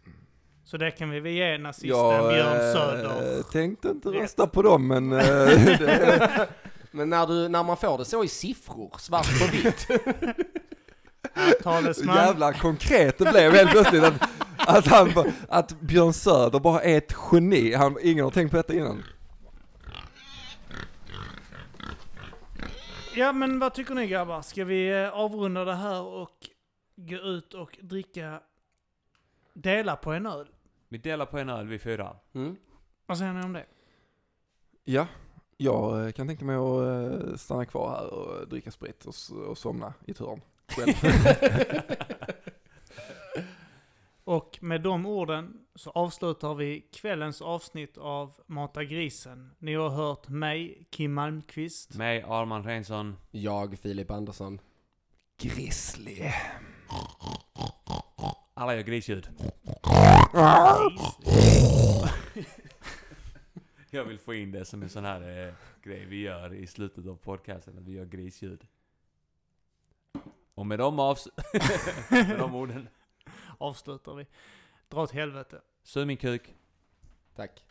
Så det kan vi väl ge nazisten Jag Björn eh, Söder. tänkte inte rösta på dem men eh, [laughs] det, Men när, du, när man får det så i siffror, svart på vitt. [laughs] Talesman. jävla konkret det blev helt plötsligt. Att, att, han, bara- att Björn Söder bara är ett geni. Han, ingen har tänkt på detta innan. Ja men vad tycker ni grabbar? Ska vi eh, avrunda det här och gå ut och dricka, dela på en öl? Vi delar på en öl vi fyra. Mm. Vad säger ni om det? Ja, jag eh, kan tänka mig att eh, stanna kvar här och dricka sprit och, och somna i hörn. Själv. [laughs] [laughs] [laughs] Och med de orden så avslutar vi kvällens avsnitt av Mata grisen. Ni har hört mig, Kim Malmqvist. Mig, Arman Reinsson. Jag, Filip Andersson. Grizzly. Alla gör grisljud. Jag vill få in det som en sån här eh, grej vi gör i slutet av podcasten, att vi gör grisljud. Och med de, avs- [laughs] med de orden, Avslutar vi. Dra åt helvete. sug min kuk. Tack.